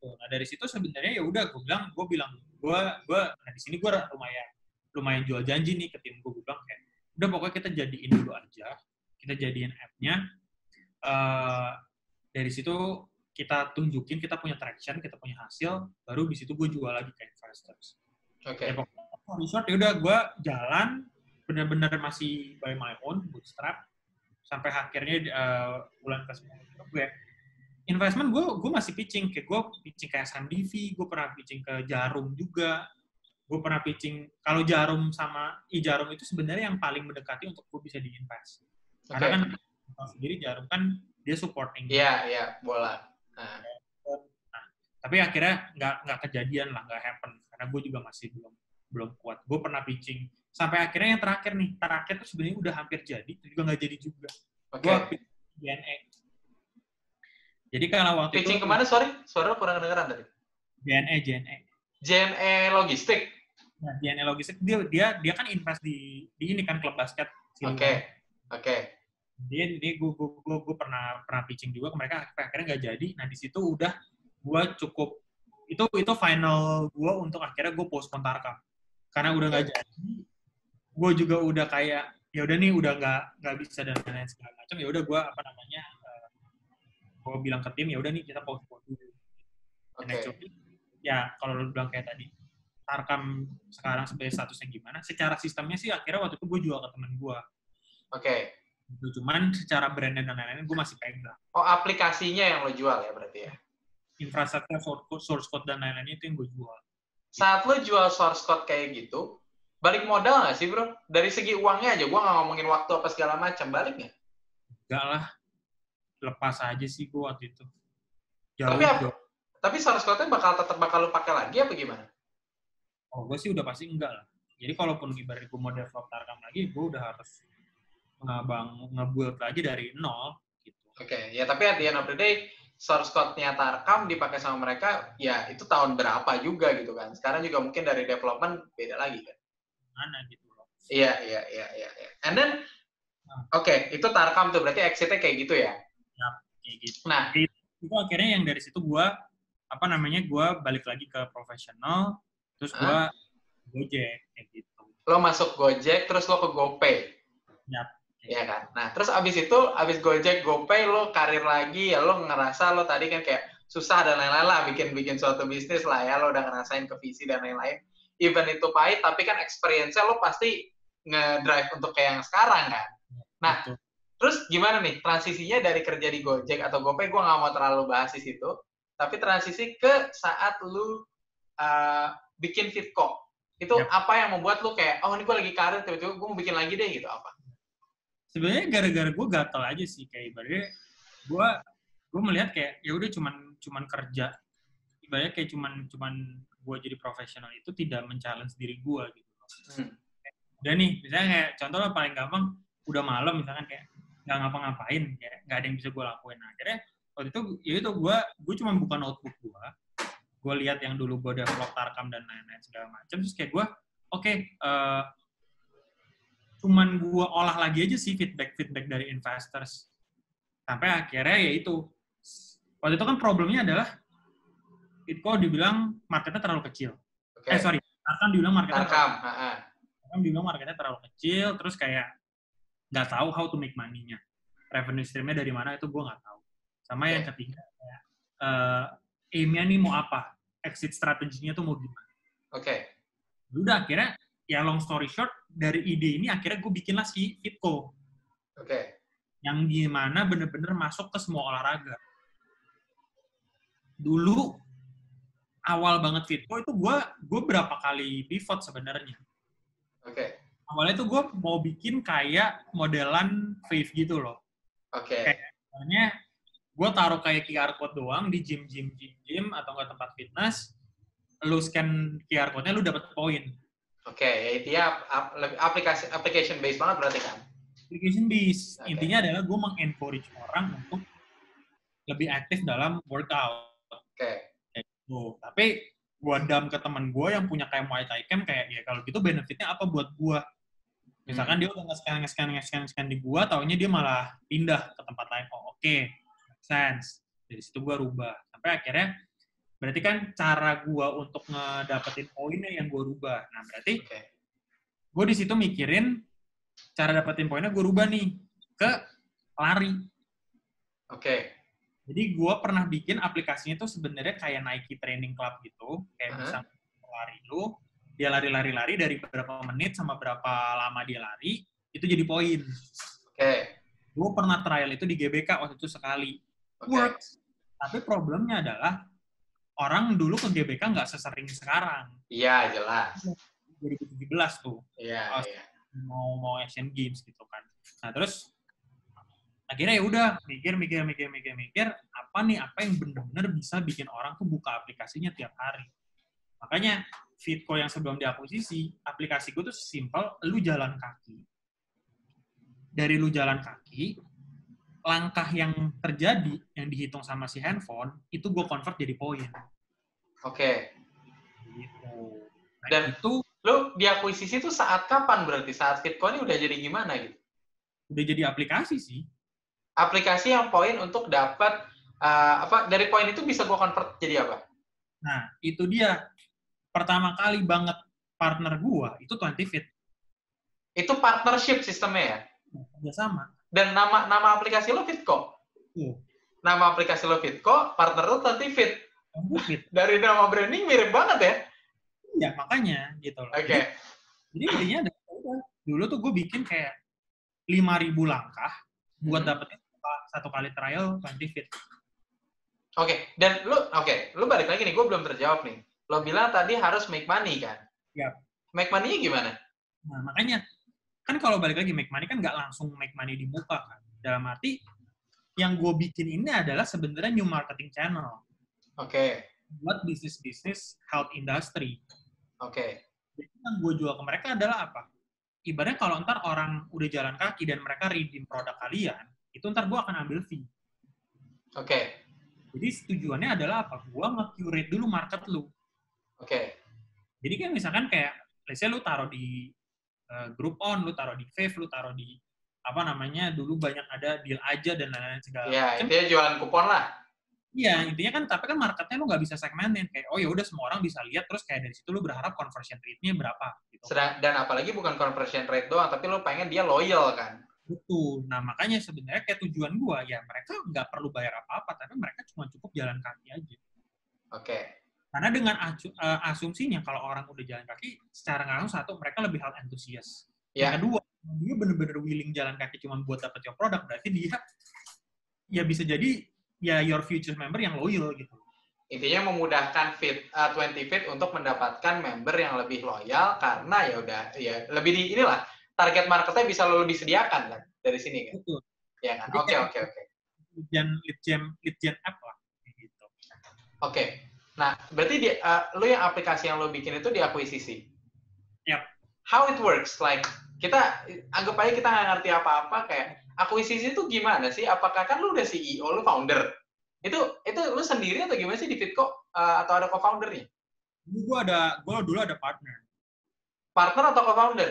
Nah dari situ sebenarnya ya udah gue bilang, gue bilang gue gue nah di sini gue lumayan lumayan jual janji nih ke tim gue. Gue bilang kayak udah pokoknya kita jadiin dulu aja, kita jadiin app-nya. Eh, dari situ kita tunjukin kita punya traction, kita punya hasil, baru di situ gue jual lagi ke investors. Oke. Ya pokoknya long short ya udah gue jalan bener-bener masih by my own bootstrap sampai akhirnya uh, bulan ke 10 itu gue investment gue gue masih pitching kayak gue pitching ke SMDV gue pernah pitching ke Jarum juga gue pernah pitching kalau Jarum sama i Jarum itu sebenarnya yang paling mendekati untuk gue bisa diinvest karena kan sendiri Jarum kan dia supporting Iya, iya, bola. Nah, Nah, tapi akhirnya nggak nggak kejadian lah, nggak happen karena gue juga masih belum belum kuat. Gue pernah pitching sampai akhirnya yang terakhir nih, terakhir tuh sebenarnya udah hampir jadi, itu juga nggak jadi juga. Oke. Gue pitching JNE. Jadi kalau waktu Pitching itu ke mana, sorry? Suara kurang kedengeran tadi. JNE JNE. JNE Logistik. Nah, JNE logistik dia dia dia kan invest di di ini kan klub basket. Oke. Oke. Dia dia gue gue gue, gue pernah pernah pitching juga ke mereka akhirnya nggak jadi nah di situ udah gue cukup itu itu final gue untuk akhirnya gue post Tarkam karena udah nggak jadi gue juga udah kayak ya udah nih udah nggak nggak bisa dan lain-lain segala macam ya udah gue apa namanya uh, gue bilang ke tim ya udah nih kita post dulu. Dan actually, ya kalau lu bilang kayak tadi Tarkam sekarang sebagai statusnya gimana secara sistemnya sih akhirnya waktu itu gue jual ke temen gue Oke. gitu. Cuman secara brandnya dan lain-lain gue masih pegang. Oh, aplikasinya yang lo jual ya berarti ya? Infrastruktur, source code, source code dan lain-lain itu yang gue jual. Saat lo jual source code kayak gitu, balik modal nggak sih bro? Dari segi uangnya aja, gue nggak ngomongin waktu apa segala macam, balik nggak? Enggak lah, lepas aja sih gue waktu itu. Jauh, Tapi jauh. Tapi source code-nya bakal tetap bakal lo pakai lagi apa gimana? Oh, gue sih udah pasti enggak lah. Jadi kalaupun ibarat gue mau develop Tarkam lagi, gue udah harus ngabang nge-build lagi dari nol gitu. Oke, ya tapi at the end of the day, source code-nya Tarkam dipakai sama mereka, ya itu tahun berapa juga gitu kan. Sekarang juga mungkin dari development beda lagi kan. Mana gitu loh. Iya, iya, iya, iya. iya. And then, oke, itu Tarkam tuh, berarti exit-nya kayak gitu ya? Kayak gitu. Nah, Itu akhirnya yang dari situ gue, apa namanya, gue balik lagi ke profesional, terus gue gojek kayak gitu. lo masuk Gojek, terus lo ke GoPay. Yap. Iya kan? Nah, terus abis itu, abis Gojek, GoPay, lo karir lagi, ya lo ngerasa lo tadi kan kayak susah dan lain-lain lah, bikin-bikin suatu bisnis lah ya, lo udah ngerasain ke visi dan lain-lain. Even itu pahit, tapi kan experience-nya lo pasti nge-drive untuk kayak yang sekarang kan? Nah, Gitu. Terus gimana nih transisinya dari kerja di Gojek atau GoPay? Gue nggak mau terlalu bahas di situ. Tapi transisi ke saat lu uh, bikin Fitco. Itu Yap. apa yang membuat lu kayak, oh ini gue lagi karir, tiba-tiba gue mau bikin lagi deh gitu apa? Sebenarnya gara-gara gue gatel aja sih kayak ibaratnya gue gue melihat kayak ya udah cuman cuman kerja ibaratnya kayak cuman cuman gue jadi profesional itu tidak men-challenge diri gue gitu loh. Hmm. udah nih misalnya kayak contoh lah paling gampang udah malam misalkan kayak nggak ngapa-ngapain kayak nggak ada yang bisa gue lakuin nah, akhirnya waktu itu ya itu gue gue cuma buka notebook gue gue lihat yang dulu gue develop tarkam dan lain-lain segala macam terus kayak gue oke eh, cuman gue olah lagi aja sih feedback feedback dari investors sampai akhirnya ya itu waktu itu kan problemnya adalah Bitco dibilang marketnya terlalu kecil Oke. eh sorry Tarkam dibilang marketnya Tarkam. ha. Tarkam dibilang marketnya terlalu kecil terus kayak nggak tahu how to make money-nya revenue streamnya dari mana itu gue nggak tahu sama yang Oke. ketiga kayak eh aim-nya nih mau apa exit strateginya tuh mau gimana Oke. udah akhirnya ya long story short dari ide ini akhirnya gue bikinlah si Fitco Oke. yang gimana bener-bener masuk ke semua olahraga. Dulu awal banget Fitco itu gue gue berapa kali pivot sebenarnya. Oke. Awalnya tuh gue mau bikin kayak modelan Wave gitu loh. Oke. Soalnya gue taruh kayak QR code doang di gym gym gym gym atau enggak tempat fitness. Lu scan QR code-nya lu dapat poin. Oke. Ya itu ya aplikasi application based banget berarti kan? application based. Oke. Intinya adalah gue mengencourage orang untuk lebih aktif dalam workout. Oke. Tuh, tapi gue dam ke teman gue yang punya kayak Muay Thai Camp kayak ya kalau gitu benefitnya apa buat gue? Misalkan dia udah nge-scan, nge-scan, nge-scan, nge-scan di gue, taunya dia malah pindah ke tempat lain. Oh oke, make sense. Dari situ gue rubah. Sampai akhirnya, berarti kan cara gue untuk ngedapetin poinnya yang gue rubah. Nah berarti gue di situ mikirin cara dapetin poinnya gue rubah nih ke lari. Oke. Jadi gue pernah bikin aplikasinya tuh sebenarnya kayak Nike Training Club gitu, kayak Aha. bisa lari lu, dia lari-lari-lari dari berapa menit sama berapa lama dia lari, itu jadi poin. Oke. gue pernah trial itu di GBK waktu itu sekali works tapi problemnya adalah orang dulu ke GBK nggak sesering sekarang Iya, jelas. 2017 tuh Iya, Oh. iya. mau mau Asian Games gitu kan. Nah terus akhirnya ya udah mikir mikir mikir mikir mikir apa nih apa yang benar-benar bisa bikin orang tuh buka aplikasinya tiap hari. Makanya Fitco yang sebelum diakuisisi, aplikasi gue tuh simpel, lu jalan kaki. Dari lu jalan kaki, langkah yang terjadi yang dihitung sama si handphone itu gue convert jadi poin. Oke. Gitu. Nah, Dan- itu Lu diakuisisi itu saat kapan berarti? Saat Fitco ini udah jadi gimana gitu? udah jadi aplikasi sih. Aplikasi yang poin untuk dapat eh, apa dari poin itu bisa gua convert jadi apa? Nah, itu dia. Pertama kali banget partner gua itu 20 Fit. Itu partnership sistemnya ya. Kerja sama. Dan nama nama aplikasi lo Fitco. Tuh, Nama aplikasi lo Fitco, partner lo 20 Fit. 20 Fit. Dari nama branding mirip banget ya. Ya, makanya gitu loh. Oke. Jadi, jadi intinya ada dulu tuh gue bikin kayak 5000 langkah buat Hmm. dapetin satu kali trial 20 Fit. Oke, dan lu oke, lu balik lagi nih, gue belum terjawab nih. Lo bilang tadi harus make money kan? Yap. Make money-nya gimana? Nah, makanya kan kalau balik lagi make money kan nggak langsung make money di muka kan. Dalam arti yang gue bikin ini adalah sebenarnya new marketing channel Oke, buat bisnis-bisnis health industry. oke, Jadi yang gue jual ke mereka adalah apa? Ibaratnya kalau ntar orang udah jalan kaki dan mereka redeem produk kalian, itu ntar gue akan ambil fee. oke, Jadi tujuannya adalah apa? Gue nge-curate dulu market lu. oke, Jadi kan misalkan kayak, let's say lu taruh di uh, Groupon, lu taruh di Fave, lu taruh di apa namanya, dulu banyak ada deal aja dan lain-lain segala Ya, macam. intinya jualan kupon lah. Iya, intinya kan tapi kan marketnya lu nggak bisa segmentin kayak oh ya udah semua orang bisa lihat terus kayak dari situ lu berharap conversion rate-nya berapa gitu. Sedang, dan apalagi bukan conversion rate doang, tapi lo pengen dia loyal kan? Betul. Nah, makanya sebenarnya kayak tujuan gua ya mereka nggak perlu bayar apa-apa, tapi mereka cuma cukup jalan kaki aja. Oke, Karena dengan eh, asumsinya kalau orang udah jalan kaki, secara nggak langsung satu mereka lebih health enthusiast. Ya. Yang kedua, dia bener-bener willing jalan kaki cuma buat dapet your produk, berarti dia ya bisa jadi ya your future member yang loyal gitu. intinya memudahkan fit eh, 20 fit untuk mendapatkan member yang lebih loyal karena ya udah ya lebih di inilah target marketnya bisa lo lebih sediakan kan dari sini kan? Betul. Ya kan? Oke oke oke. Gen, lead gen, lead gen app lah. Gitu. Oke. Nah, berarti di, eh, lo yang aplikasi yang lo bikin itu diakuisisi. Yap. How it works? Like kita anggap aja kita nggak ngerti apa-apa kayak akuisisi itu gimana sih? Apakah kan lu udah CEO, lu founder? Itu itu lu sendiri atau gimana sih di Fitco Eh, atau ada co-foundernya? Dulu gua ada, gua dulu ada partner, Partner atau co-founder?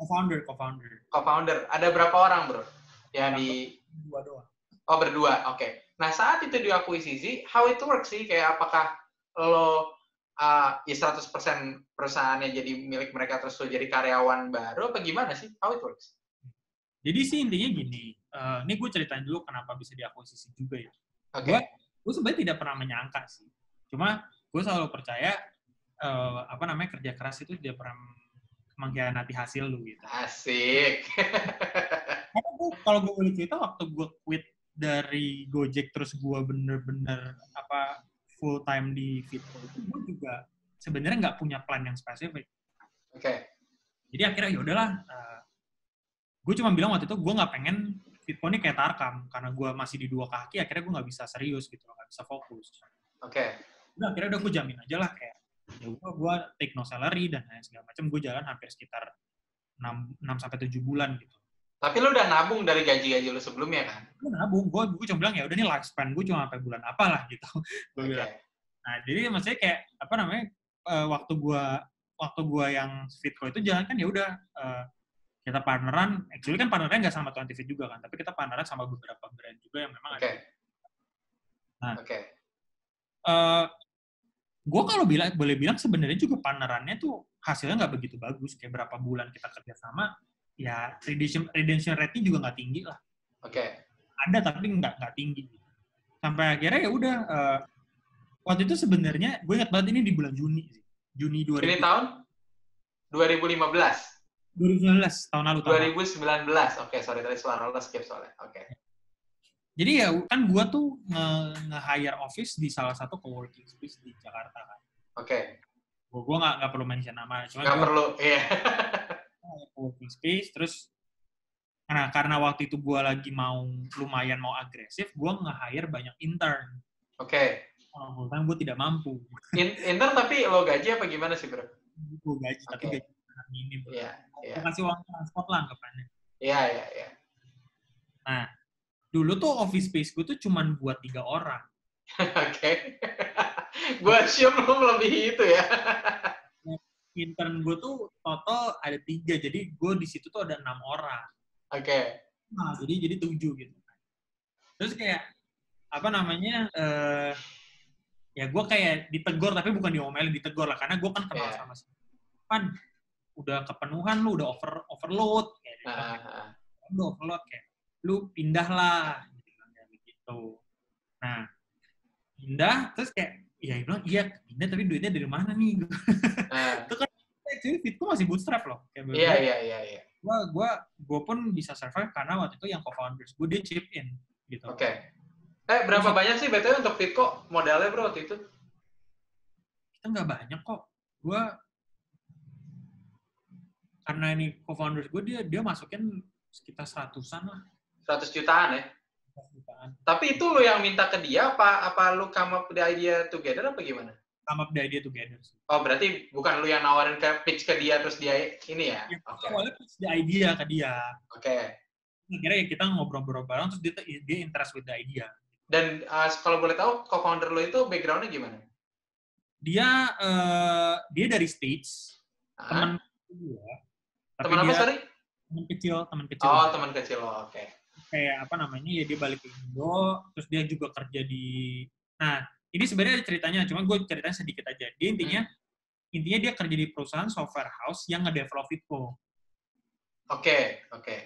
co-founder, co-founder, Co-founder. Ada berapa orang, Bro? Yang di dua doang. Oh, berdua. Oke. Nah, saat itu diakuisisi, how it works sih? Kayak apakah lo uh, ya 100% perusahaannya jadi milik mereka terus lo jadi karyawan baru apa gimana sih? How it works? Jadi sih intinya gini, eh, ini gue ceritain dulu kenapa bisa diakuisisi juga ya. Oke. Gua- Gue sebenarnya tidak pernah menyangka sih. Cuma gue selalu percaya eh, apa namanya kerja keras itu tidak pernah mengkhianati hasil lu gitu. Asik. *laughs* Kalau gue boleh cerita waktu gue quit dari Gojek terus gue bener-bener apa full time di Fitco itu gue juga sebenarnya nggak punya plan yang spesifik. Oke. Jadi akhirnya ya udahlah. gue cuma bilang waktu itu gue nggak pengen Fitco ini kayak Tarkam karena gue masih di dua kaki akhirnya gue nggak bisa serius gitu nggak bisa fokus. Oke. Udah akhirnya udah gue jamin aja lah kayak ya gue gue take no salary dan lain segala macam gue jalan hampir sekitar 6, 6 sampai 7 bulan gitu. Tapi lu udah nabung dari gaji-gaji lu sebelumnya kan? Gue nabung, gue gue cuma bilang ya udah nih lifespan gue cuma sampai bulan apa lah *laughs* gitu. gue Oke. bilang. Nah jadi maksudnya kayak apa namanya eh, waktu gue waktu gue yang Fitco itu jalan kan ya udah eh, kita partneran, actually kan partneran nggak sama 20 Fit juga kan, tapi kita partneran sama beberapa brand juga yang memang Oke. ada. Nah. Oke. Eh, gue kalau bilang boleh bilang sebenarnya juga partnerannya tuh hasilnya nggak begitu bagus. Kayak berapa bulan kita kerja sama, ya redemption redemption rate-nya juga nggak tinggi lah. Oke. Ada tapi nggak nggak tinggi. Sampai akhirnya ya udah. eh, waktu itu sebenarnya gue ingat banget ini di bulan Juni sih. Juni 2000. Ini tahun 2015. 2019 tahun lalu. Tahun lalu. 2019. Oke, sorry tadi suara lo skip soalnya. Oke. Jadi ya kan gua tuh nge- nge-hire office di salah satu coworking space di Jakarta kan. Oke. Gua gua nggak nggak perlu mention nama, cuma Nggak gua perlu. Iya. *laughs* coworking space terus nah karena waktu itu gua lagi mau lumayan mau agresif, gua nge-hire banyak intern. Oke. Kalau full time gua tidak mampu. In- Intern tapi lo gaji apa gimana sih, Bro? Gua gaji tapi Oke. gaji sangat minim. Iya. Iya. Gua kasih uang transport lah anggapannya. Iya, iya, iya. Dulu tuh office space gue tuh cuman buat tiga orang. *laughs* Oke. *laughs* Gua assume lo melebihi itu ya. *laughs* Intern gue tuh total ada tiga, jadi gue di situ tuh ada enam orang. Oke. Nah, jadi jadi tujuh gitu. Terus kayak apa namanya? eh ya gue kayak ditegur tapi bukan diomelin, ditegur lah karena gue kan kenal Iya. sama si Pan udah kepenuhan lu, udah over overload kayak gitu. Ah, ah, Udah overload kayak lu pindah lah gitu kan, begitu. Nah, pindah terus kayak ya bilang iya pindah tapi duitnya dari mana nih? *laughs* ah. itu kan actually Fitco masih bootstrap loh. Kayak Iya, iya, iya, iya. Gua, gua, gua pun bisa survive karena waktu itu yang co-founders gue dia chip in gitu. Oke. Eh, berapa banyak sih BTW untuk Fitco modalnya, Bro, waktu itu? Kita nggak banyak kok. Gua karena ini co-founders gue dia dia masukin sekitar seratusan lah. 100 jutaan ya. Jutaan. Tapi itu lo yang minta ke dia apa apa lu come up the idea together apa gimana? Come up the idea together. sih. Oh, berarti bukan lu yang nawarin ke pitch ke dia terus dia ini ya? Ya, Oke. awalnya pitch the idea ke dia. Oke. Akhirnya ya kita ngobrol-ngobrol bareng terus dia dia interest with the idea. Dan uh, kalau boleh tahu co-founder lu itu backgroundnya gimana? Dia eh, dia dari States, Ah, teman gue. Teman apa sorry? teman kecil, teman kecil. Oh, teman kecil lo. Oke. Kayak apa namanya ya dia balik ke Indo terus dia juga kerja di nah ini sebenarnya ada ceritanya cuma gue ceritanya sedikit aja dia intinya intinya dia kerja di perusahaan software house yang ngedevelop Fitco Oke, oke.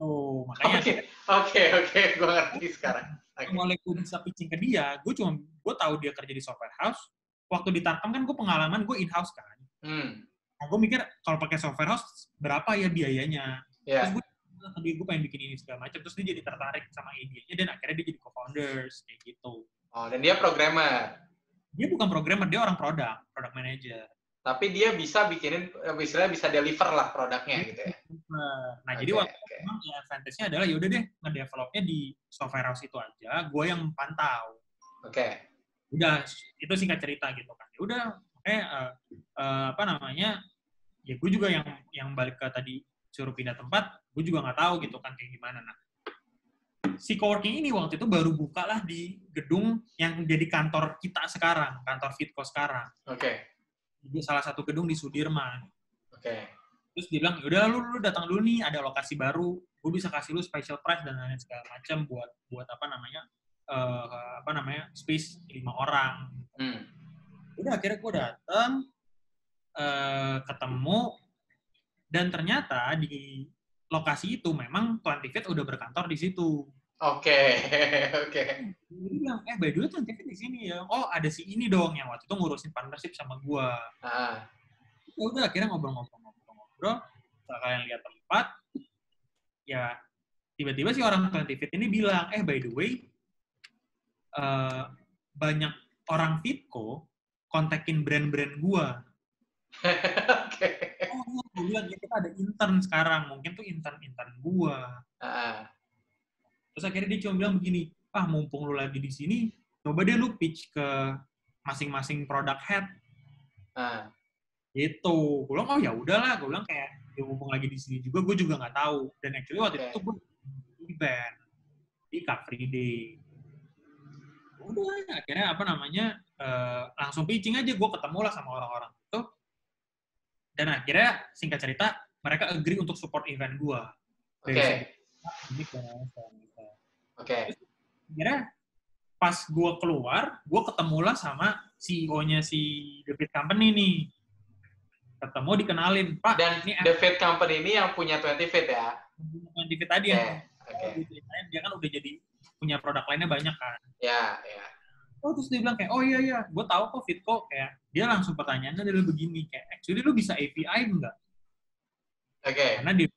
oh makanya Oke, oke, oke. Gue ngerti sekarang. Oke. mulai gue bisa pitching ke dia gue cuma gue tahu dia kerja di software house waktu di Tarkam kan gue pengalaman gue in house kan Hmm. nah, gue mikir kalau pakai software house berapa ya biayanya Ya. terus gue tadi gue pengen bikin ini segala macam terus dia jadi tertarik sama idenya dan akhirnya dia jadi co-founders kayak gitu Oh, dan dia programmer. dia bukan programmer dia orang produk product manager Tapi dia bisa bikinin, istilahnya bisa deliver lah produknya gitu ya. nah Oke, jadi waktu oke. memang ya advantage-nya adalah yaudah deh ngedevelopnya di software house itu aja gue yang pantau Oke. udah itu singkat cerita gitu kan ya udah eh, eh, apa namanya ya gue juga yang yang balik ke tadi suruh pindah tempat gue juga nggak tahu gitu kan kayak gimana nah si coworking ini waktu itu baru buka lah di gedung yang jadi kantor kita sekarang kantor Fitco sekarang Oke. di salah satu gedung di Sudirman Oke. terus dia bilang udah lu lu datang dulu nih ada lokasi baru gue bisa kasih lu special price dan lain segala macam buat buat apa namanya eh, apa namanya space lima orang Hmm. udah akhirnya gue datang eh, ketemu dan ternyata di lokasi itu memang 20 Feet udah berkantor di situ. Oke. *laughs* Oke. Dia bilang, eh by the way 20 Feet di sini ya. Oh ada si ini dong yang waktu itu ngurusin partnership sama gua. Ah. Ya udah akhirnya ngobrol-ngobrol-ngobrol-ngobrol. Setelah kalian lihat tempat, ya tiba-tiba si orang 20 Feet ini bilang, eh by the way, eh, banyak orang Fitco kontakin brand-brand gua. *laughs* Oke. Oh, bilang ya kita ada intern sekarang, mungkin tuh intern-intern gua. Ah. Terus akhirnya dia cuma bilang begini, ah mumpung lu lagi di sini, coba deh lu pitch ke masing-masing product head. Ah. Gitu. Gue bilang, oh ya udahlah. Gue bilang kayak, ya mumpung lagi di sini juga, gue juga nggak tahu. Dan actually waktu Oke. itu gue event di Car Free Day. Udah, akhirnya apa namanya, eh, langsung pitching aja. Gue ketemu lah sama orang-orang. Dan akhirnya, singkat cerita, mereka agree untuk support event gue. Oke. Ini ke gitu. Oke. akhirnya pas gue keluar, gue ketemulah sama CEO-nya si David Company nih. Ketemu dikenalin, Pak, Dan ini Fit Company ini yang punya 20 Fit ya. bukan David tadi Oke. yang diceritain, dia kan udah jadi punya produk lainnya banyak kan. Ya, ya. Oh, terus dia bilang kayak, oh iya iya, gue tahu kok Fitco kayak dia langsung pertanyaannya adalah begini kayak, actually lu bisa API enggak? Oke. Karena dia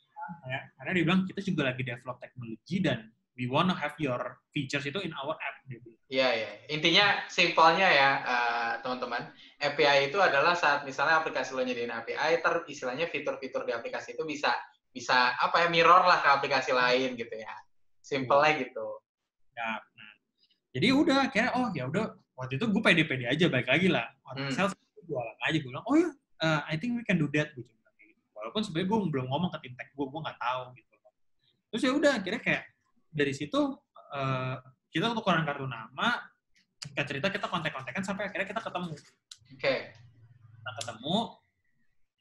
ya, karena dia bilang kita juga lagi develop teknologi dan we wanna have your features itu in our app. Dia bilang. Iya, iya. Intinya simpelnya ya, eh, teman-teman. API itu adalah saat misalnya aplikasi lo nyediain API, ter istilahnya fitur-fitur di aplikasi itu bisa bisa apa ya mirror lah ke aplikasi lain gitu ya. Simpelnya gitu. Ya, nah. Jadi udah akhirnya oh ya udah waktu itu gue pede-pede aja baik lagi lah. Waktu Hmm. sales jualan aja gue bilang oh ya uh, I think we can do that gue gitu. Walaupun sebenarnya gue belum ngomong ke tim tech gue, gue nggak tahu gitu. Terus ya udah akhirnya kayak dari situ uh, kita tukeran kartu nama, kita cerita kita kontak-kontakan sampai akhirnya kita ketemu. Oke. Kita ketemu,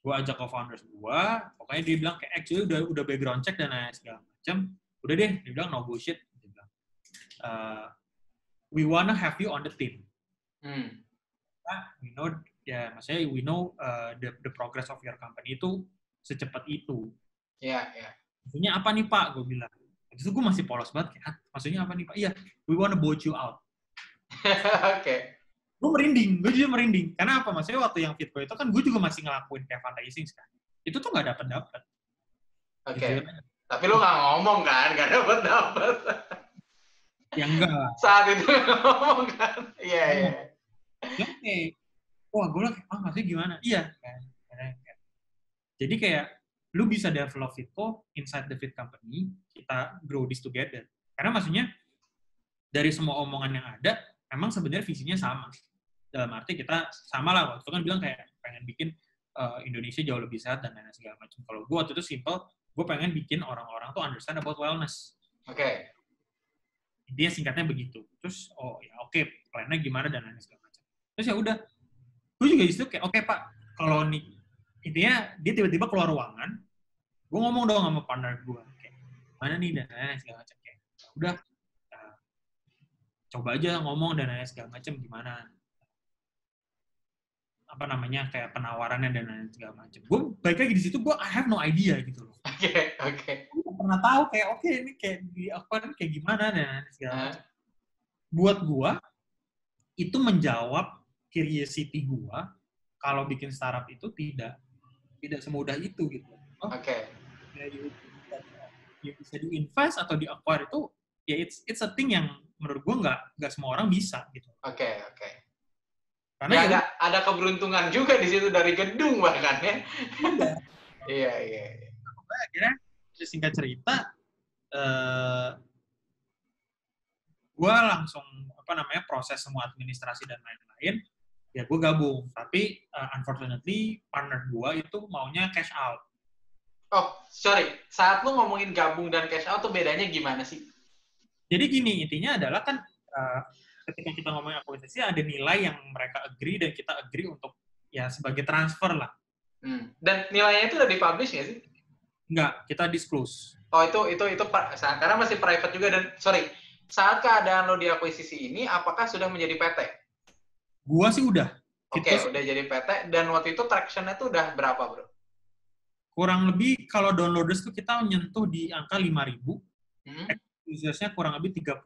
gue ajak ke founders gue, pokoknya dia bilang kayak actually udah udah background check dan lain segala macam. Udah deh, dia bilang no bullshit. Dia bilang, "Uh, we wanna have you on the team. Hmm. we know ya maksudnya we know uh, the the progress of your company itu secepat itu. Iya, iya. Maksudnya apa nih Pak? Gue bilang. Itu gue masih polos banget kayak, "Hah? maksudnya apa nih Pak? Iya, we wanna vote you out. *laughs* Oke. Gue merinding, gue juga merinding. Karena apa? Maksudnya waktu yang Fitco itu kan gue juga masih ngelakuin kayak fundraising kan. Itu tuh nggak dapat dapat. Oke. Tapi lu nggak ngomong kan, nggak dapet dapet. *laughs* Ya enggak lah. Saat itu *laughs* ngomong kan. Iya, iya. Ya, Oke. Wah, gue bilang, ah maksudnya gimana? Iya. kan. Kayak- Jadi kayak lu bisa develop Fitco inside the Fit company, kita grow this together. Karena maksudnya dari semua omongan yang ada, memang sebenarnya visinya sama. Dalam arti kita sama lah, waktu itu kan bilang kayak pengen bikin uh, Indonesia jauh lebih sehat dan lain segala macam. Kalau gue waktu itu simple, gue pengen bikin orang-orang tuh understand about wellness. Oke. Intinya singkatnya begitu. Terus, oh ya oke, plannya gimana dan lain segala macam. Terus ya udah, gue juga di situ kayak, oke pak, kalau nih, intinya dia tiba-tiba keluar ruangan, gue ngomong dong sama partner gue, kayak, mana nih dan lain segala macam. Kayak, "Ya udah, uh, coba aja ngomong dan lain segala macam gimana. Apa namanya, kayak penawarannya dan lain segala macam. Gue balik lagi di situ, gue I have no idea gitu loh. *laughs* Oke, oke. Gue nggak pernah tahu kayak, oke ini kayak di apa kayak gimana dan lain segala Nah, macam buat gua itu menjawab curiosity gua kalau bikin startup itu tidak tidak semudah itu gitu. Oh, Oke. ya you, you bisa di invest atau di acquire itu ya it's it's a thing yang menurut gua nggak nggak semua orang bisa gitu. Oke, oke. Karena Ya, ya, ada ada keberuntungan juga di situ dari gedung bahkan ya. Iya, *laughs* iya. iya. pokoknya akhirnya singkat cerita eh gua langsung apa namanya proses semua administrasi dan lain-lain ya gue gabung tapi uh, unfortunately partner gua itu maunya cash out Oh, sorry. Saat lu ngomongin gabung dan cash out tuh bedanya gimana sih? Jadi gini, intinya adalah kan uh, ketika kita ngomongin akuisisi ada nilai yang mereka agree dan kita agree untuk ya sebagai transfer lah. Hmm. Dan nilainya itu udah dipublish nggak sih? Enggak, kita disclose. Oh, itu itu itu karena masih private juga dan sorry. Saat keadaan lo di akuisisi ini, apakah sudah menjadi PT? Gua sih udah. Oke, Itu udah jadi PT dan waktu itu traction-nya tuh udah berapa, Bro? kurang lebih kalau downloaders tuh kita menyentuh di angka 5000 Hmm? usersnya kurang lebih 30%.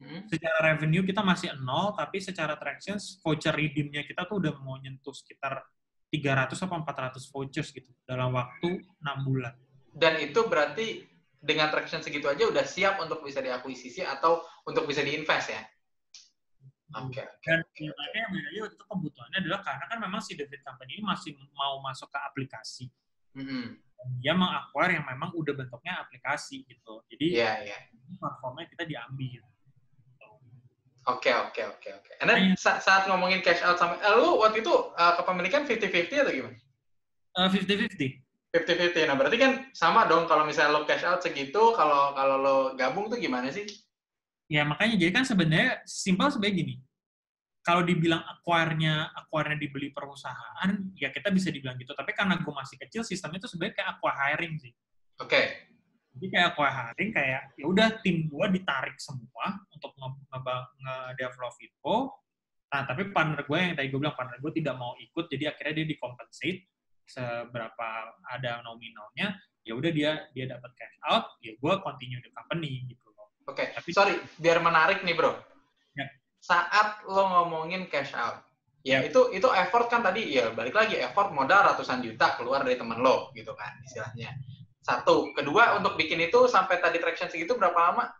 Hmm? Secara revenue kita masih nol, tapi secara tractions, voucher redeem-nya kita tuh udah mau nyentuh sekitar 300 atau 400 vouchers gitu dalam waktu 6 bulan. Dan itu berarti dengan traction segitu aja udah siap untuk bisa diakuisisi atau untuk bisa diinvest ya? Oke. Dan makanya bedanya itu kebutuhannya adalah karena kan memang si David Company ini masih mau masuk ke aplikasi. Mhm. Dan dia mengacquire yang memang udah bentuknya aplikasi gitu. Jadi Iya, iya. platformnya kita diambil. Oke, oke, oke, oke. And then sa- saat ngomongin cash out sama, eh, lu waktu itu uh, kepemilikan 50-50 atau gimana? Eh, 50-50. 50-50. Nah, berarti kan sama dong kalau misalnya lo cash out segitu, kalau kalau lo gabung tuh gimana sih? Ya makanya jadi kan sebenarnya simpel sebenarnya gini. Kalau dibilang acquire-nya acquire-nya dibeli perusahaan, ya kita bisa dibilang gitu. Tapi karena gue masih kecil, sistemnya itu sebenarnya kayak acquire hiring sih. Oke. Jadi kayak acquire hiring kayak ya udah tim gue ditarik semua untuk nge- nge- nge-develop Fitco. Nah, tapi partner gue yang tadi gue bilang partner gue tidak mau ikut, jadi akhirnya dia dikompensate seberapa ada nominalnya. Ya udah dia dia dapat cash out, ya gue continue the company gitu loh. Oke, Tapi- sorry, biar menarik nih bro. Ya. Saat lo ngomongin cash out, Ya itu itu effort kan tadi ya balik lagi effort modal ratusan juta keluar dari temen lo gitu kan istilahnya. Satu, kedua untuk bikin itu sampai tadi traction segitu berapa lama?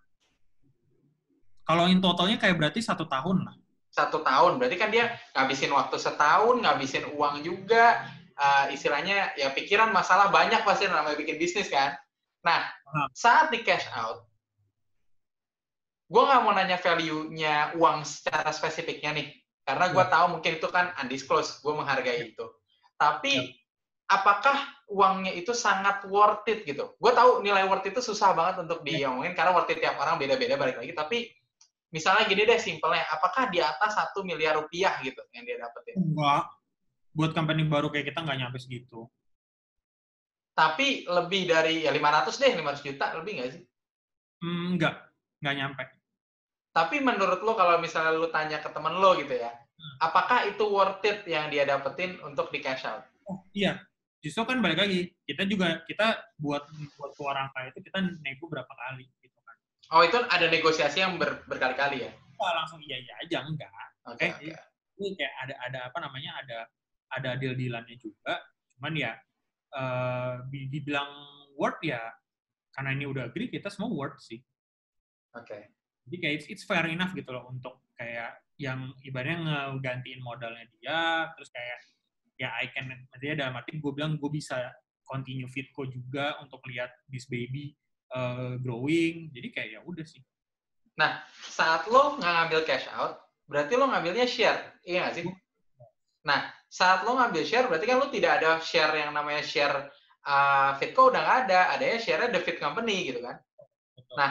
Kalau in totalnya kayak berarti satu tahun lah. Satu tahun, berarti kan dia ngabisin waktu setahun, ngabisin uang juga, uh, istilahnya ya pikiran masalah banyak pasti namanya bikin bisnis kan. Nah, Hmm. saat di cash out, gue nggak mau nanya value-nya uang secara spesifiknya nih, karena gue tahu mungkin itu kan undisclosed, gue menghargai itu. Tapi apakah uangnya itu sangat worth it gitu? Gue tahu nilai worth it itu susah banget untuk diomongin karena worth it tiap orang beda-beda balik lagi. Tapi misalnya gini deh simpelnya, apakah di atas satu miliar rupiah gitu yang dia dapetin? Enggak. Buat company baru kayak kita nggak nyampe segitu. Tapi lebih dari ya 500 deh, 500 juta lebih nggak sih? Hmm, enggak. Nggak nyampe. Tapi menurut lo kalau misalnya lo tanya ke temen lo gitu ya, apakah itu worth it yang dia dapetin untuk di cash out? Oh iya. Justru kan balik lagi. Kita juga, kita buat buat ke orang kaya itu kita nego berapa kali gitu kan. Oh itu ada negosiasi yang ber- berkali-kali ya? Kita langsung iya iya aja enggak. Oke, Oke. oke. Ini kayak ada ada apa namanya ada ada deal-dealannya juga. Cuman ya eh di- dibilang worth ya karena ini udah agree kita semua worth sih. Oke. Jadi kayak it's, it's fair enough gitu loh untuk kayak yang ibaratnya ngegantiin modalnya dia, terus kayak ya I can, maksudnya dalam arti gue bilang gue bisa continue Fitco juga untuk lihat this baby uh, growing, jadi kayak ya udah sih. Saat lo nggak ngambil cash out, berarti lo ngambilnya share, iya nggak sih? Nah, saat lo ngambil share, berarti kan lo tidak ada share yang namanya share uh, Fitco udah nggak ada, adanya share The Fit Company gitu kan? Betul. Nah,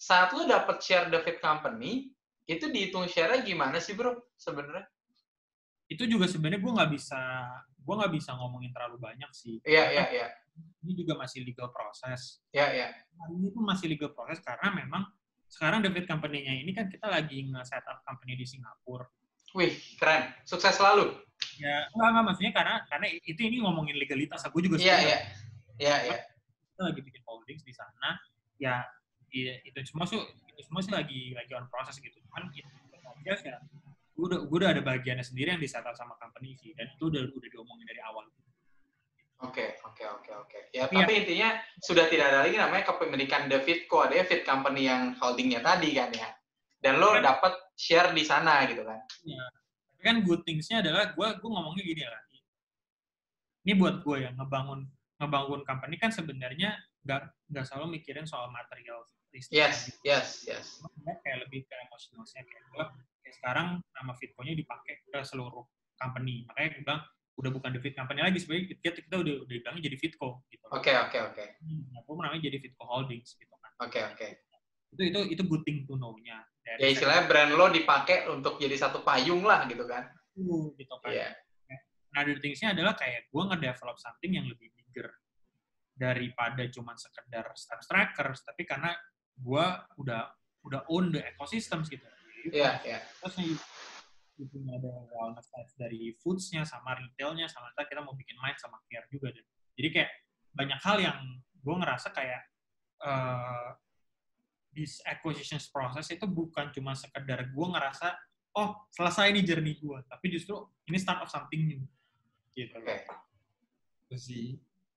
saat lo dapet share The Fit Company, itu dihitung share-nya gimana sih bro sebenarnya? Itu juga sebenarnya gue nggak bisa gue nggak bisa ngomongin terlalu banyak sih. Iya, iya, iya. Ini juga masih legal proses. Iya, iya. Ini pun masih legal proses karena memang sekarang David company-nya ini kan kita lagi nge-set up company di Singapura. Wih, keren. Sukses selalu. Ya, enggak, enggak, maksudnya karena karena itu ini ngomongin legalitas, aku juga Iya, iya. Iya, iya. kita lagi bikin holdings di sana ya i- itu semua sih itu semua sih lagi lagi on proses gitu cuman itu aja ya gue udah gue udah ada bagiannya sendiri yang disetel sama company sih dan itu udah udah diomongin dari awal Oke, oke, oke, oke. Ya, Iya. tapi intinya sudah tidak ada lagi namanya kepemilikan The Fitco, ada Fit Company yang holdingnya tadi kan ya. Dan lo Kan- dapat share di sana gitu kan. tapi kan good things-nya adalah gue gue ngomongnya gini lah ini buat gue ya ngebangun ngebangun company kan sebenarnya nggak nggak selalu mikirin soal material Yes, yes, yes. Kayak lebih ke emosionalnya kayak gue sekarang nama Fitco-nya dipakai ke seluruh company makanya gue bilang udah bukan the Fit Company lagi sebenarnya kita, kita udah udah bilangnya jadi Fitco gitu Oke, oke, oke. hmm, aku namanya jadi Fitco Holdings gitu kan Oke, oke. itu itu itu good thing to know-nya Dari Ya istilahnya brand lo dipakai untuk jadi satu payung lah gitu kan. itu, gitu kan Iya. nah the things-nya adalah kayak gue ngedevelop something yang lebih bigger daripada cuma sekedar steps trackers tapi karena gue udah udah own the ecosystems gitu Iya, iya. terus nih itu ada wellness side dari foods-nya sama retail-nya sama ntar kita mau bikin mind sama care juga dan jadi kayak banyak hal yang gue ngerasa kayak eh this acquisition process itu bukan cuma sekedar gue ngerasa oh selesai nih journey gue tapi justru ini start of something new. Gitu. Sih.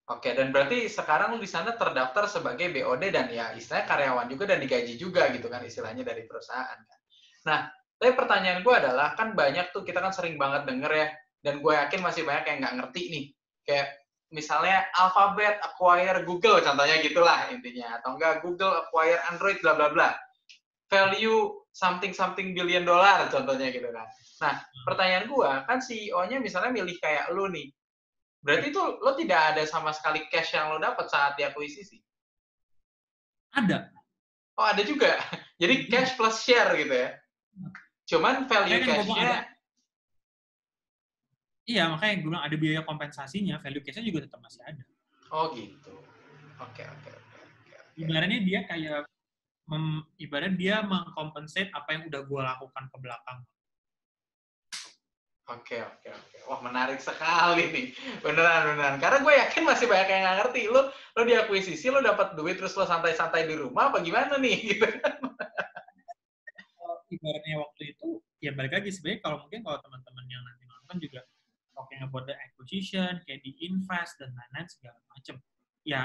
Oke, dan berarti sekarang lu di sana terdaftar sebagai BOD dan ya istilahnya karyawan juga dan digaji juga gitu kan istilahnya dari perusahaan kan. Nah, tapi pertanyaan gue adalah kan banyak tuh kita kan sering banget denger ya dan gue yakin masih banyak yang nggak ngerti nih kayak misalnya Alphabet acquire Google contohnya gitulah intinya atau enggak Google acquire Android bla bla bla value something something billion dollar contohnya gitu kan. Nah, pertanyaan gue kan CEO-nya misalnya milih kayak lu nih Berarti itu lo tidak ada sama sekali cash yang lo dapat saat diakuisisi. ada Oh ada juga. *laughs* Jadi cash plus share gitu ya. Cuman value Makanya kan cashnya, iya makanya gue bilang ada biaya kompensasinya value case-nya juga tetap masih ada oh gitu. Oke oke oke. ibaratnya dia kayak mem, ibaratnya dia mengkompensate apa yang udah gue lakukan ke belakang Oke oke oke. Wah menarik sekali nih. Beneran beneran. Karena gue yakin masih banyak yang nggak ngerti. Lo lo diakuisisi, lo dapat duit terus lo santai-santai di rumah apa gimana nih? *laughs* Gitu. Ibaratnya waktu itu ya balik lagi sebenarnya kalau mungkin kalau teman-teman yang nanti nonton juga talking about the acquisition, kayak di invest dan lain-lain segala macam. Ya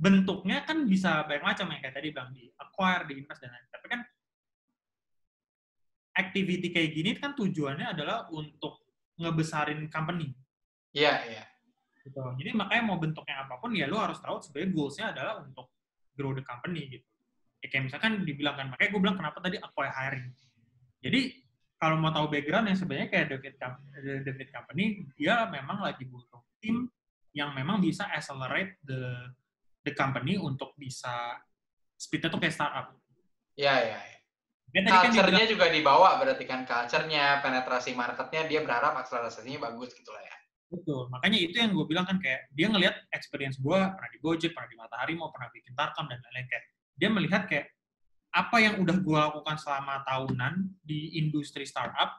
bentuknya kan bisa banyak macam ya kayak tadi bang di acquire, di invest dan lain. Tapi kan activity kayak gini kan tujuannya adalah untuk ngebesarin company. Iya, iya. Gitu. Jadi makanya mau bentuknya apa pun ya lu harus tahu sebenarnya goalsnya adalah untuk grow the company gitu. Ya kayak misalkan dibilang kan, makanya gue bilang kenapa tadi acquire hiring. Jadi kalau mau tahu background yang sebenarnya kayak David, David Company, dia memang lagi butuh tim yang memang bisa accelerate the the company untuk bisa speednya tuh kayak startup. Iya, iya. iya. Dia tadi kan Culture-nya bilang, juga dibawa berarti kan culture-nya, penetrasi marketnya dia berharap akselerasinya bagus gitu lah ya. betul. Makanya itu yang gue bilang kan kayak dia ngelihat experience gue pernah di Gojek, pernah di Matahari, mau pernah bikin Tarkam dan lain-lain kayak dia melihat kayak apa yang udah gue lakukan selama tahunan di industri startup,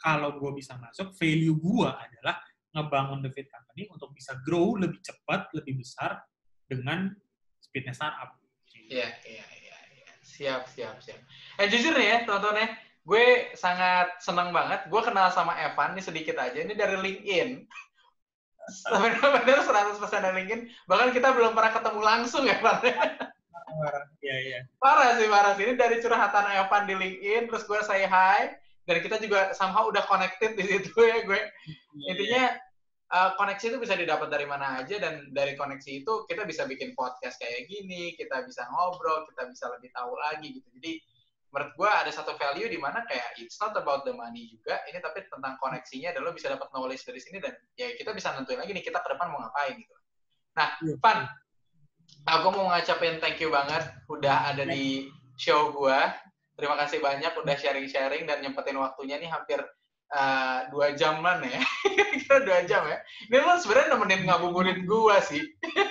kalau gue bisa masuk, value gue adalah ngebangun the Fit Company untuk bisa grow lebih cepat, lebih besar dengan speednya startup. Iya, iya, iya, iya. Siap, siap, siap. Eh jujur nih ya, teman-teman ya, gue sangat senang banget. Gue kenal sama Evan nih sedikit aja. Ini dari LinkedIn. *laughs* Benar-benar 100% dari LinkedIn. Bahkan kita belum pernah ketemu langsung ya, Evan. *laughs* Iya. Parah sih, parah sih. Ini dari curhatan Evan di LinkedIn, terus gue say hi. Dan kita juga somehow udah connected di situ ya gue. Intinya uh, koneksi itu bisa didapat dari mana aja dan dari koneksi itu kita bisa bikin podcast kayak gini, kita bisa ngobrol, kita bisa lebih tahu lagi gitu. Jadi menurut gue ada satu value di mana kayak it's not about the money juga, ini tapi tentang koneksinya dan lo bisa dapat knowledge dari sini dan ya kita bisa nentuin lagi nih kita ke depan mau ngapain gitu. Nah, Iya. Aku mau ngacapin thank you banget udah ada di show gue. Terima kasih banyak udah sharing-sharing dan nyempetin waktunya nih hampir uh, dua jaman ya. *laughs* Kira dua jam ya. Ini lo sebenarnya nemenin ngabuburit gua sih. *laughs*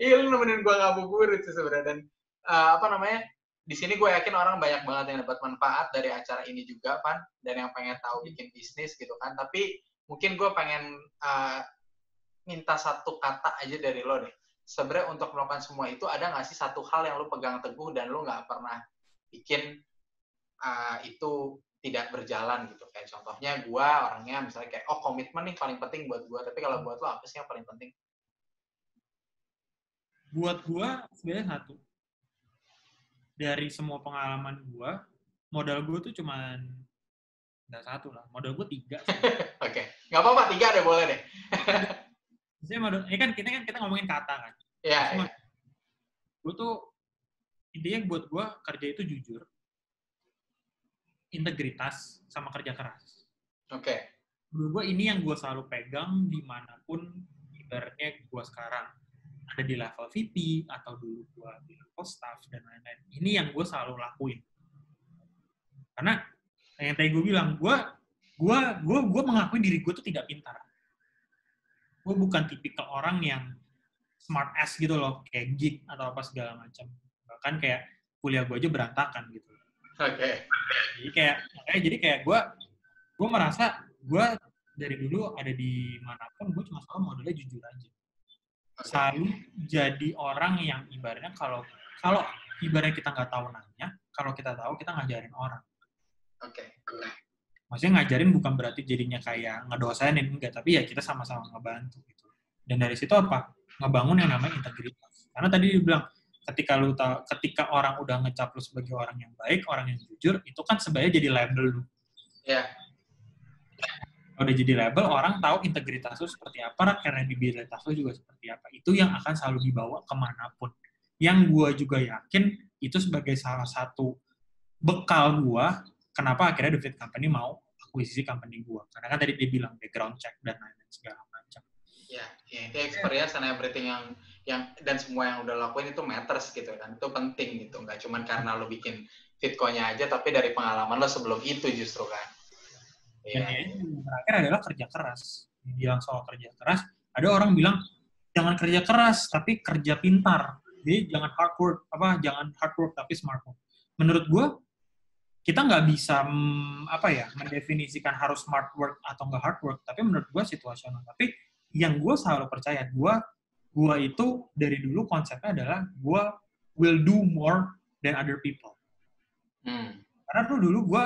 Iya lo nemenin gua ngabuburit sih sebenarnya dan uh, apa namanya? Di sini gue yakin orang banyak banget yang dapat manfaat dari acara ini juga, Pan, dan yang pengen tahu bikin bisnis gitu kan. Tapi mungkin gue pengen uh, minta satu kata aja dari lo deh. Sebenarnya untuk melakukan semua itu ada nggak sih satu hal yang lo pegang teguh dan lo nggak pernah bikin uh, itu tidak berjalan gitu? Kayak contohnya gua orangnya misalnya kayak oh komitmen nih paling penting buat gua. Tapi kalau buat lo apa sih yang paling penting? Buat gua sebenarnya satu. Dari semua pengalaman gua, modal gua tuh cuman nggak satu lah, modal gua tiga. *laughs* oke. Nggak apa-apa tiga deh boleh deh *laughs* Maksudnya modal, ini kan kita kan kita ngomongin kata kan. ya, Cuma ya. gue tuh intinya buat gue kerja itu jujur, integritas sama kerja keras. oke Menurut gue ini yang gue selalu pegang di mana pun ibaratnya gue sekarang ada di level VP atau dulu gue di level staff dan lain-lain. Ini yang gue selalu lakuin. Karena yang tadi gue bilang, gue gue gue gue mengakui diri gue tuh tidak pintar. Gue bukan tipikal orang yang smart ass gitu loh, kayak geek atau apa segala macam. Bahkan kayak kuliah gue aja berantakan gitu. oke Jadi kayak makanya jadi kayak gue gue merasa gue dari dulu ada di mana pun gue cuma selalu modelnya jujur aja. Selalu jadi orang yang ibaratnya kalau kalau ibaratnya kita nggak tahu nanya, kalau kita tahu kita ngajarin orang. oke Maksudnya ngajarin bukan berarti jadinya kayak ngedosenin enggak, tapi ya kita sama-sama ngebantu gitu. Dan dari situ apa? Ngebangun yang namanya integritas. Karena tadi dibilang ketika lu tahu, ketika orang udah ngecap lu sebagai orang yang baik, orang yang jujur, itu kan sebenarnya jadi label lu. ya Kalau udah jadi label, orang tahu integritas lu seperti apa, kredibilitas lu juga seperti apa. Itu yang akan selalu dibawa ke mana pun. Yang gua juga yakin itu sebagai salah satu bekal gua kenapa akhirnya David Company mau akuisisi company gua. Karena kan tadi dia bilang background check dan lain-lain segala macam. ya ya itu experience and everything yang yang dan semua yang udah lakuin itu matters gitu kan itu penting gitu nggak cuman karena lo bikin fitco-nya aja tapi dari pengalaman lo sebelum itu justru kan Dan Iya. yang terakhir adalah kerja keras. Bilang soal kerja keras, ada orang bilang jangan kerja keras tapi kerja pintar. Jadi jangan hard work apa jangan hard work tapi smart work. Menurut gue kita nggak bisa mm, apa ya mendefinisikan harus smart work atau nggak hard work. Tapi menurut gue situasional. Tapi yang gue selalu percaya gue gue itu dari dulu konsepnya adalah gue will do more than other people Hmm. karena tuh dulu gue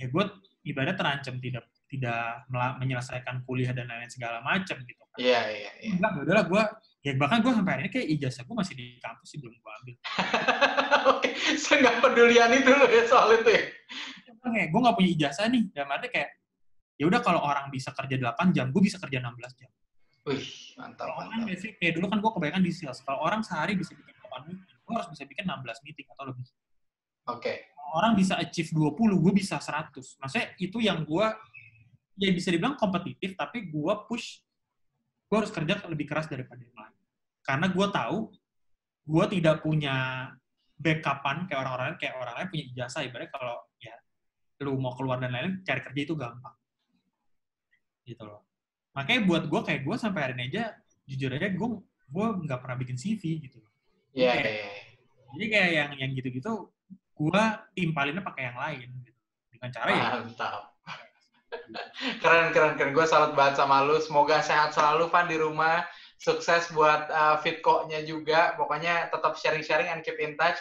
ya gue ibarat terancam tidak tidak menyelesaikan kuliah dan lain-lain segala macam gitu kan. Iya, iya, iya. Enggak, udahlah gue ya bahkan gue sampai ini kayak ijazah gue masih di kampus sih belum gue ambil. *laughs* Oke, saya nggak pedulian itu loh ya soal itu ya. Kayak gue nggak punya ijazah nih, dalam arti kayak ya udah kalau orang bisa kerja 8 jam, gue bisa kerja 16 jam. Wih, mantap, Kalau orang mantap. basic kayak dulu kan gue kebanyakan di sales. Kalau orang sehari bisa bikin 8 meeting, gue harus bisa bikin 16 meeting atau lebih. Oke, orang bisa achieve 20, gue bisa 100. Maksudnya itu yang gue, ya bisa dibilang kompetitif, tapi gue push, gue harus kerja lebih keras daripada yang lain. Karena gue tahu, gue tidak punya backupan kayak orang-orang lain, kayak orang lain punya ijazah, ibaratnya kalau ya lu mau keluar dan lain-lain, cari kerja itu gampang. Gitu loh. Makanya buat gue, kayak gue sampai hari ini aja, jujur aja, gue gue nggak pernah bikin CV gitu. iya, Oke. iya. iya. Jadi kayak yang yang gitu-gitu, gue timpalinnya pakai yang lain. Gitu. Dengan cara ya Mantap. Keren, keren, keren. Gue salut banget sama lu. Semoga sehat selalu, Van, di rumah. Sukses buat uh, Fitco-nya juga. Pokoknya tetap sharing-sharing and keep in touch.